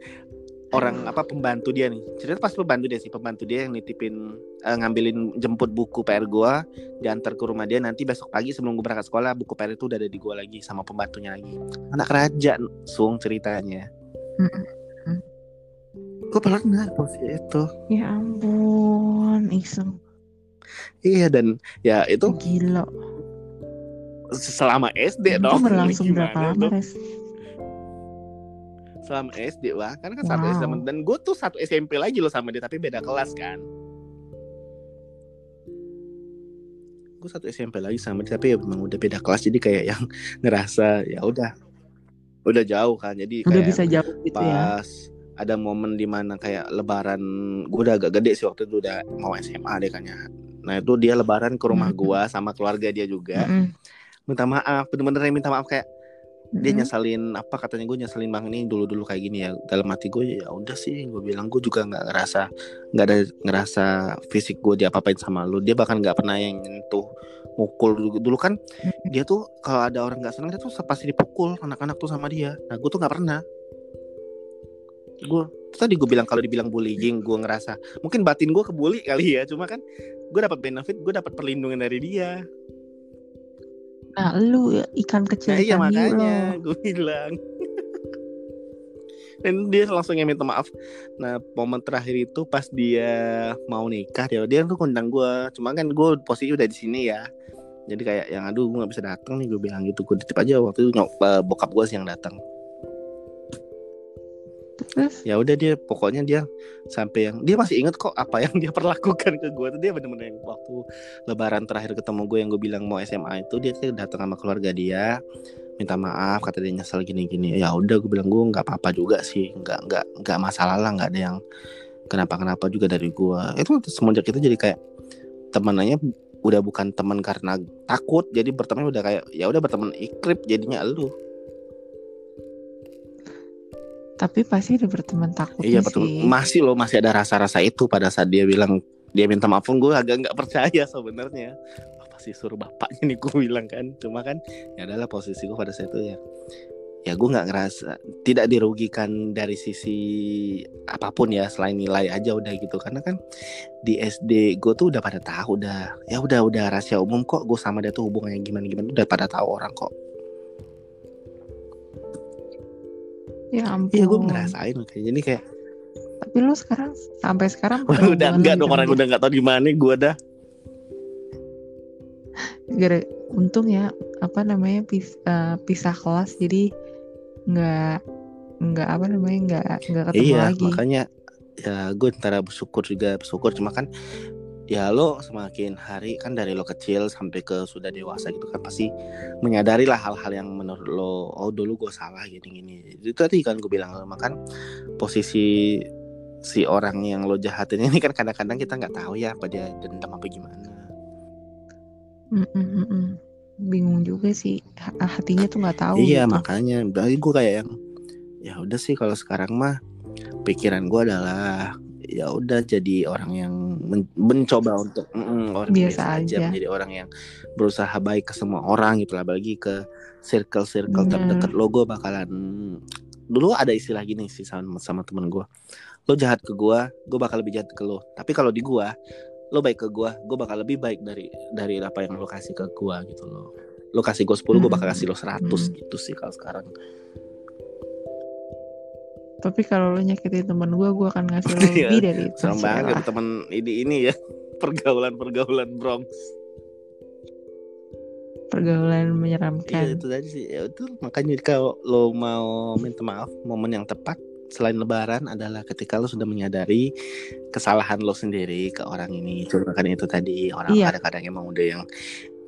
orang apa pembantu dia nih. Cerita pas pembantu dia sih, pembantu dia yang nitipin uh, ngambilin jemput buku PR gua, diantar ke rumah dia nanti besok pagi sebelum gue berangkat sekolah buku PR itu udah ada di gua lagi sama pembantunya lagi. Anak raja, sung ceritanya. Gue pernah posisi itu. Ya ampun, iseng Iya dan ya itu gila. Selama SD itu dong. berlangsung berapa lama, Res? Selama SD wah, kan kan wow. satu SD dan gue tuh satu SMP lagi loh sama dia tapi beda kelas kan. Gue satu SMP lagi sama dia tapi ya memang udah beda kelas jadi kayak yang ngerasa ya udah udah jauh kan jadi udah bisa jauh gitu ya. pas ya ada momen di mana kayak lebaran gue udah agak gede sih waktu itu udah mau SMA deh kayaknya Nah itu dia lebaran ke rumah mm -hmm. gua sama keluarga dia juga. Mm -hmm. Minta maaf, bener-bener minta maaf kayak mm -hmm. dia nyeselin apa katanya gue nyeselin bang ini dulu dulu kayak gini ya dalam hati gue ya udah sih gue bilang gue juga nggak ngerasa nggak ada ngerasa fisik gue dia apa-apain sama lu dia bahkan nggak pernah yang nyentuh mukul dulu, dulu kan mm-hmm. dia tuh kalau ada orang nggak senang dia tuh pasti dipukul anak-anak tuh sama dia nah gue tuh nggak pernah gue tadi gue bilang kalau dibilang bullying gue ngerasa mungkin batin gue kebuli kali ya cuma kan gue dapat benefit gue dapat perlindungan dari dia. Nah lu ya, ikan kecil nah, iya makanya gue bilang. Dan dia langsung yang minta maaf. Nah momen terakhir itu pas dia mau nikah dia dia tuh kondang gue cuma kan gue posisi udah di sini ya. Jadi kayak yang aduh gue nggak bisa datang nih gue bilang gitu. Gue titip aja waktu itu nyok eh, bokap gue sih yang datang ya udah dia pokoknya dia sampai yang dia masih inget kok apa yang dia perlakukan ke gue tuh. Dia bener-bener yang waktu lebaran terakhir ketemu gue yang gue bilang mau SMA itu dia tuh datang sama keluarga dia minta maaf kata dia nyesel gini-gini. Ya udah gue bilang gue nggak apa-apa juga sih nggak nggak nggak masalah lah nggak ada yang kenapa-kenapa juga dari gue itu semenjak itu jadi kayak temenannya udah bukan teman karena takut jadi berteman udah kayak ya udah berteman ikrip jadinya lu tapi pasti ada berteman takut iya betul. sih. masih loh masih ada rasa-rasa itu pada saat dia bilang dia minta maaf pun gue agak nggak percaya sebenarnya. Pasti suruh bapaknya nih gue bilang kan. Cuma kan ya adalah posisi gue pada saat itu ya. Ya gue nggak ngerasa tidak dirugikan dari sisi apa pun ya selain nilai aja udah gitu. Karena kan di SD gue tuh udah pada tahu udah ya udah udah rahasia umum kok gue sama dia tuh hubungannya gimana gimana udah pada tahu orang kok Ya ampun. Iya gue ngerasain kayak jadi kayak. Tapi lu sekarang sampai sekarang udah enggak dong orang udah nggak tahu di mana gue dah. Gara untung ya apa namanya pis, uh, pisah kelas jadi nggak nggak apa namanya nggak nggak ketemu iya, lagi. Iya makanya ya gue antara bersyukur juga bersyukur cuma kan ya lo semakin hari kan dari lo kecil sampai ke sudah dewasa gitu kan pasti menyadari lah hal-hal yang menurut lo oh dulu gue salah gini gini itu tadi kan gue bilang makan posisi si orang yang lo jahatin ini kan kadang-kadang kita nggak tahu ya apa dia dendam apa gimana mm -mm. bingung juga sih hatinya tuh nggak tahu iya gitu. makanya berarti gue kayak yang ya udah sih kalau sekarang mah pikiran gue adalah ya udah jadi orang yang men mencoba untuk mm, orang biasa, biasa aja menjadi orang yang berusaha baik ke semua orang gitu lah. Bagi ke circle-circle terdekat. Lo gue bakalan dulu ada istilah gini sih sama sama temen gue lo jahat ke gue gue bakal lebih jahat ke lo. Tapi kalau di gue lo baik ke gue gue bakal lebih baik dari dari apa yang lo kasih ke gue gitu lo lo kasih gue 10 gue bakal kasih lo 100 hmm. gitu sih kalau sekarang tapi kalau lo nyakitin teman gue gue akan ngasih lo iya, lebih dari itu. sama banget teman ini ini ya. Pergaulan pergaulan Bronx. Pergaulan menyeramkan. Iya itu tadi sih. Ya itu makanya kalau lo mau minta maaf momen yang tepat selain lebaran adalah ketika lo sudah menyadari kesalahan lo sendiri ke orang ini. Cuma kan itu tadi orang iya. kadang-kadang emang udah yang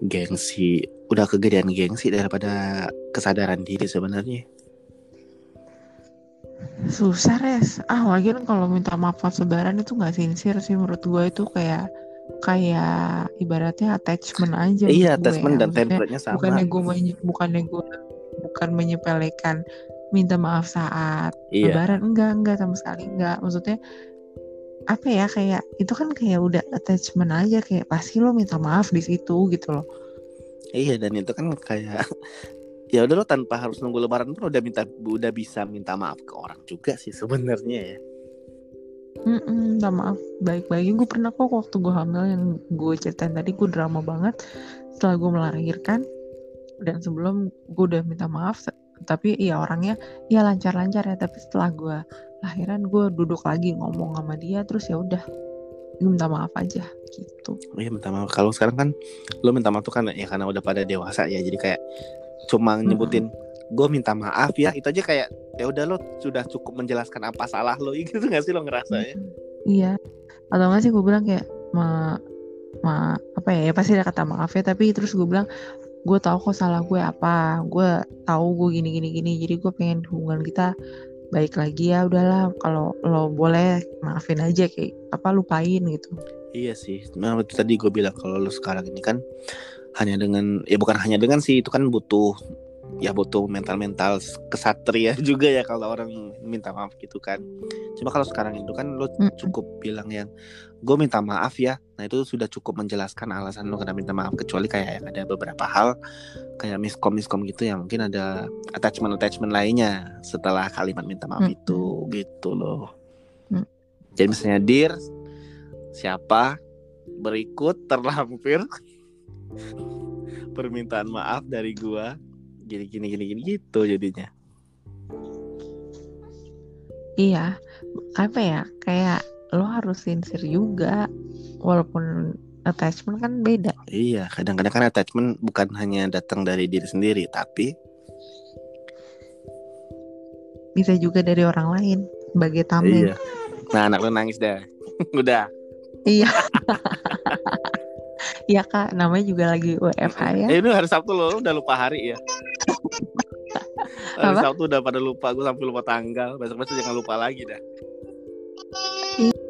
gengsi udah kegedean gengsi daripada kesadaran diri sebenarnya susah res. Ah lagian kalau minta maaf pas lebaran itu nggak sincere sih menurut gue itu kayak kayak ibaratnya attachment aja iya attachment ya. dan template-nya sama bukannya gue bukannya gue bukan menyepelekan minta maaf saat iya. lebaran. Enggak enggak sama sekali enggak. Maksudnya apa ya kayak itu kan kayak udah attachment aja. Kayak pasti lo minta maaf di situ gitu loh. Iya dan itu kan kayak ya udah lo tanpa harus nunggu lebaran pun udah minta udah bisa minta maaf ke orang juga sih sebenarnya ya. Mm-mm, minta maaf. Baik-baik. Gue pernah kok waktu gue hamil yang gue ceritain tadi gue drama banget. Setelah gue melahirkan dan sebelum gue udah minta maaf tapi ya orangnya ya lancar-lancar ya. Tapi setelah gue lahiran gue duduk lagi ngomong sama dia terus ya udah gue minta maaf aja gitu. Iya minta maaf. Kalau sekarang kan lo minta maaf tuh kan ya karena udah pada dewasa ya. Jadi kayak cuma nyebutin gue minta maaf ya. Itu aja kayak ya udah lo sudah cukup menjelaskan apa salah lo. Gitu gak sih lo ngerasa ya iya. Atau nggak sih gue bilang kayak ma ma apa ya, ya pasti ada kata maaf ya. Tapi terus gue bilang gue tahu kok salah gue apa. Gue tahu gue gini gini gini. Jadi gue pengen hubungan kita baik lagi ya. Udahlah kalau lo boleh maafin aja. Kayak apa lupain gitu. Iya sih. Nah itu tadi gue bilang kalau lo sekarang ini kan hanya dengan ya bukan hanya dengan sih itu kan butuh ya butuh mental-mental kesatria juga ya kalau orang minta maaf gitu kan. Cuma kalau sekarang itu kan lo cukup bilang yang gue minta maaf ya. Nah itu sudah cukup menjelaskan alasan lo kenapa minta maaf kecuali kayak yang ada beberapa hal kayak miskom miskom gitu yang mungkin ada attachment attachment lainnya setelah kalimat minta maaf hmm. itu gitu loh. Hmm. Jadi misalnya dir siapa berikut terlampir permintaan maaf dari gua. Gini gini gini gini gitu jadinya. Iya apa ya kayak lo harus sincere juga walaupun attachment kan beda. Iya kadang-kadang kan attachment bukan hanya datang dari diri sendiri tapi bisa juga dari orang lain sebagai tamu iya. nah anak lo nangis dah. Udah. Iya Iya kak, namanya juga lagi WFH ya. Eh, ini hari Sabtu loh, udah lupa hari ya. hari Sabtu udah pada lupa, gue sampai lupa tanggal. Besok-besok jangan lupa lagi dah. Iya.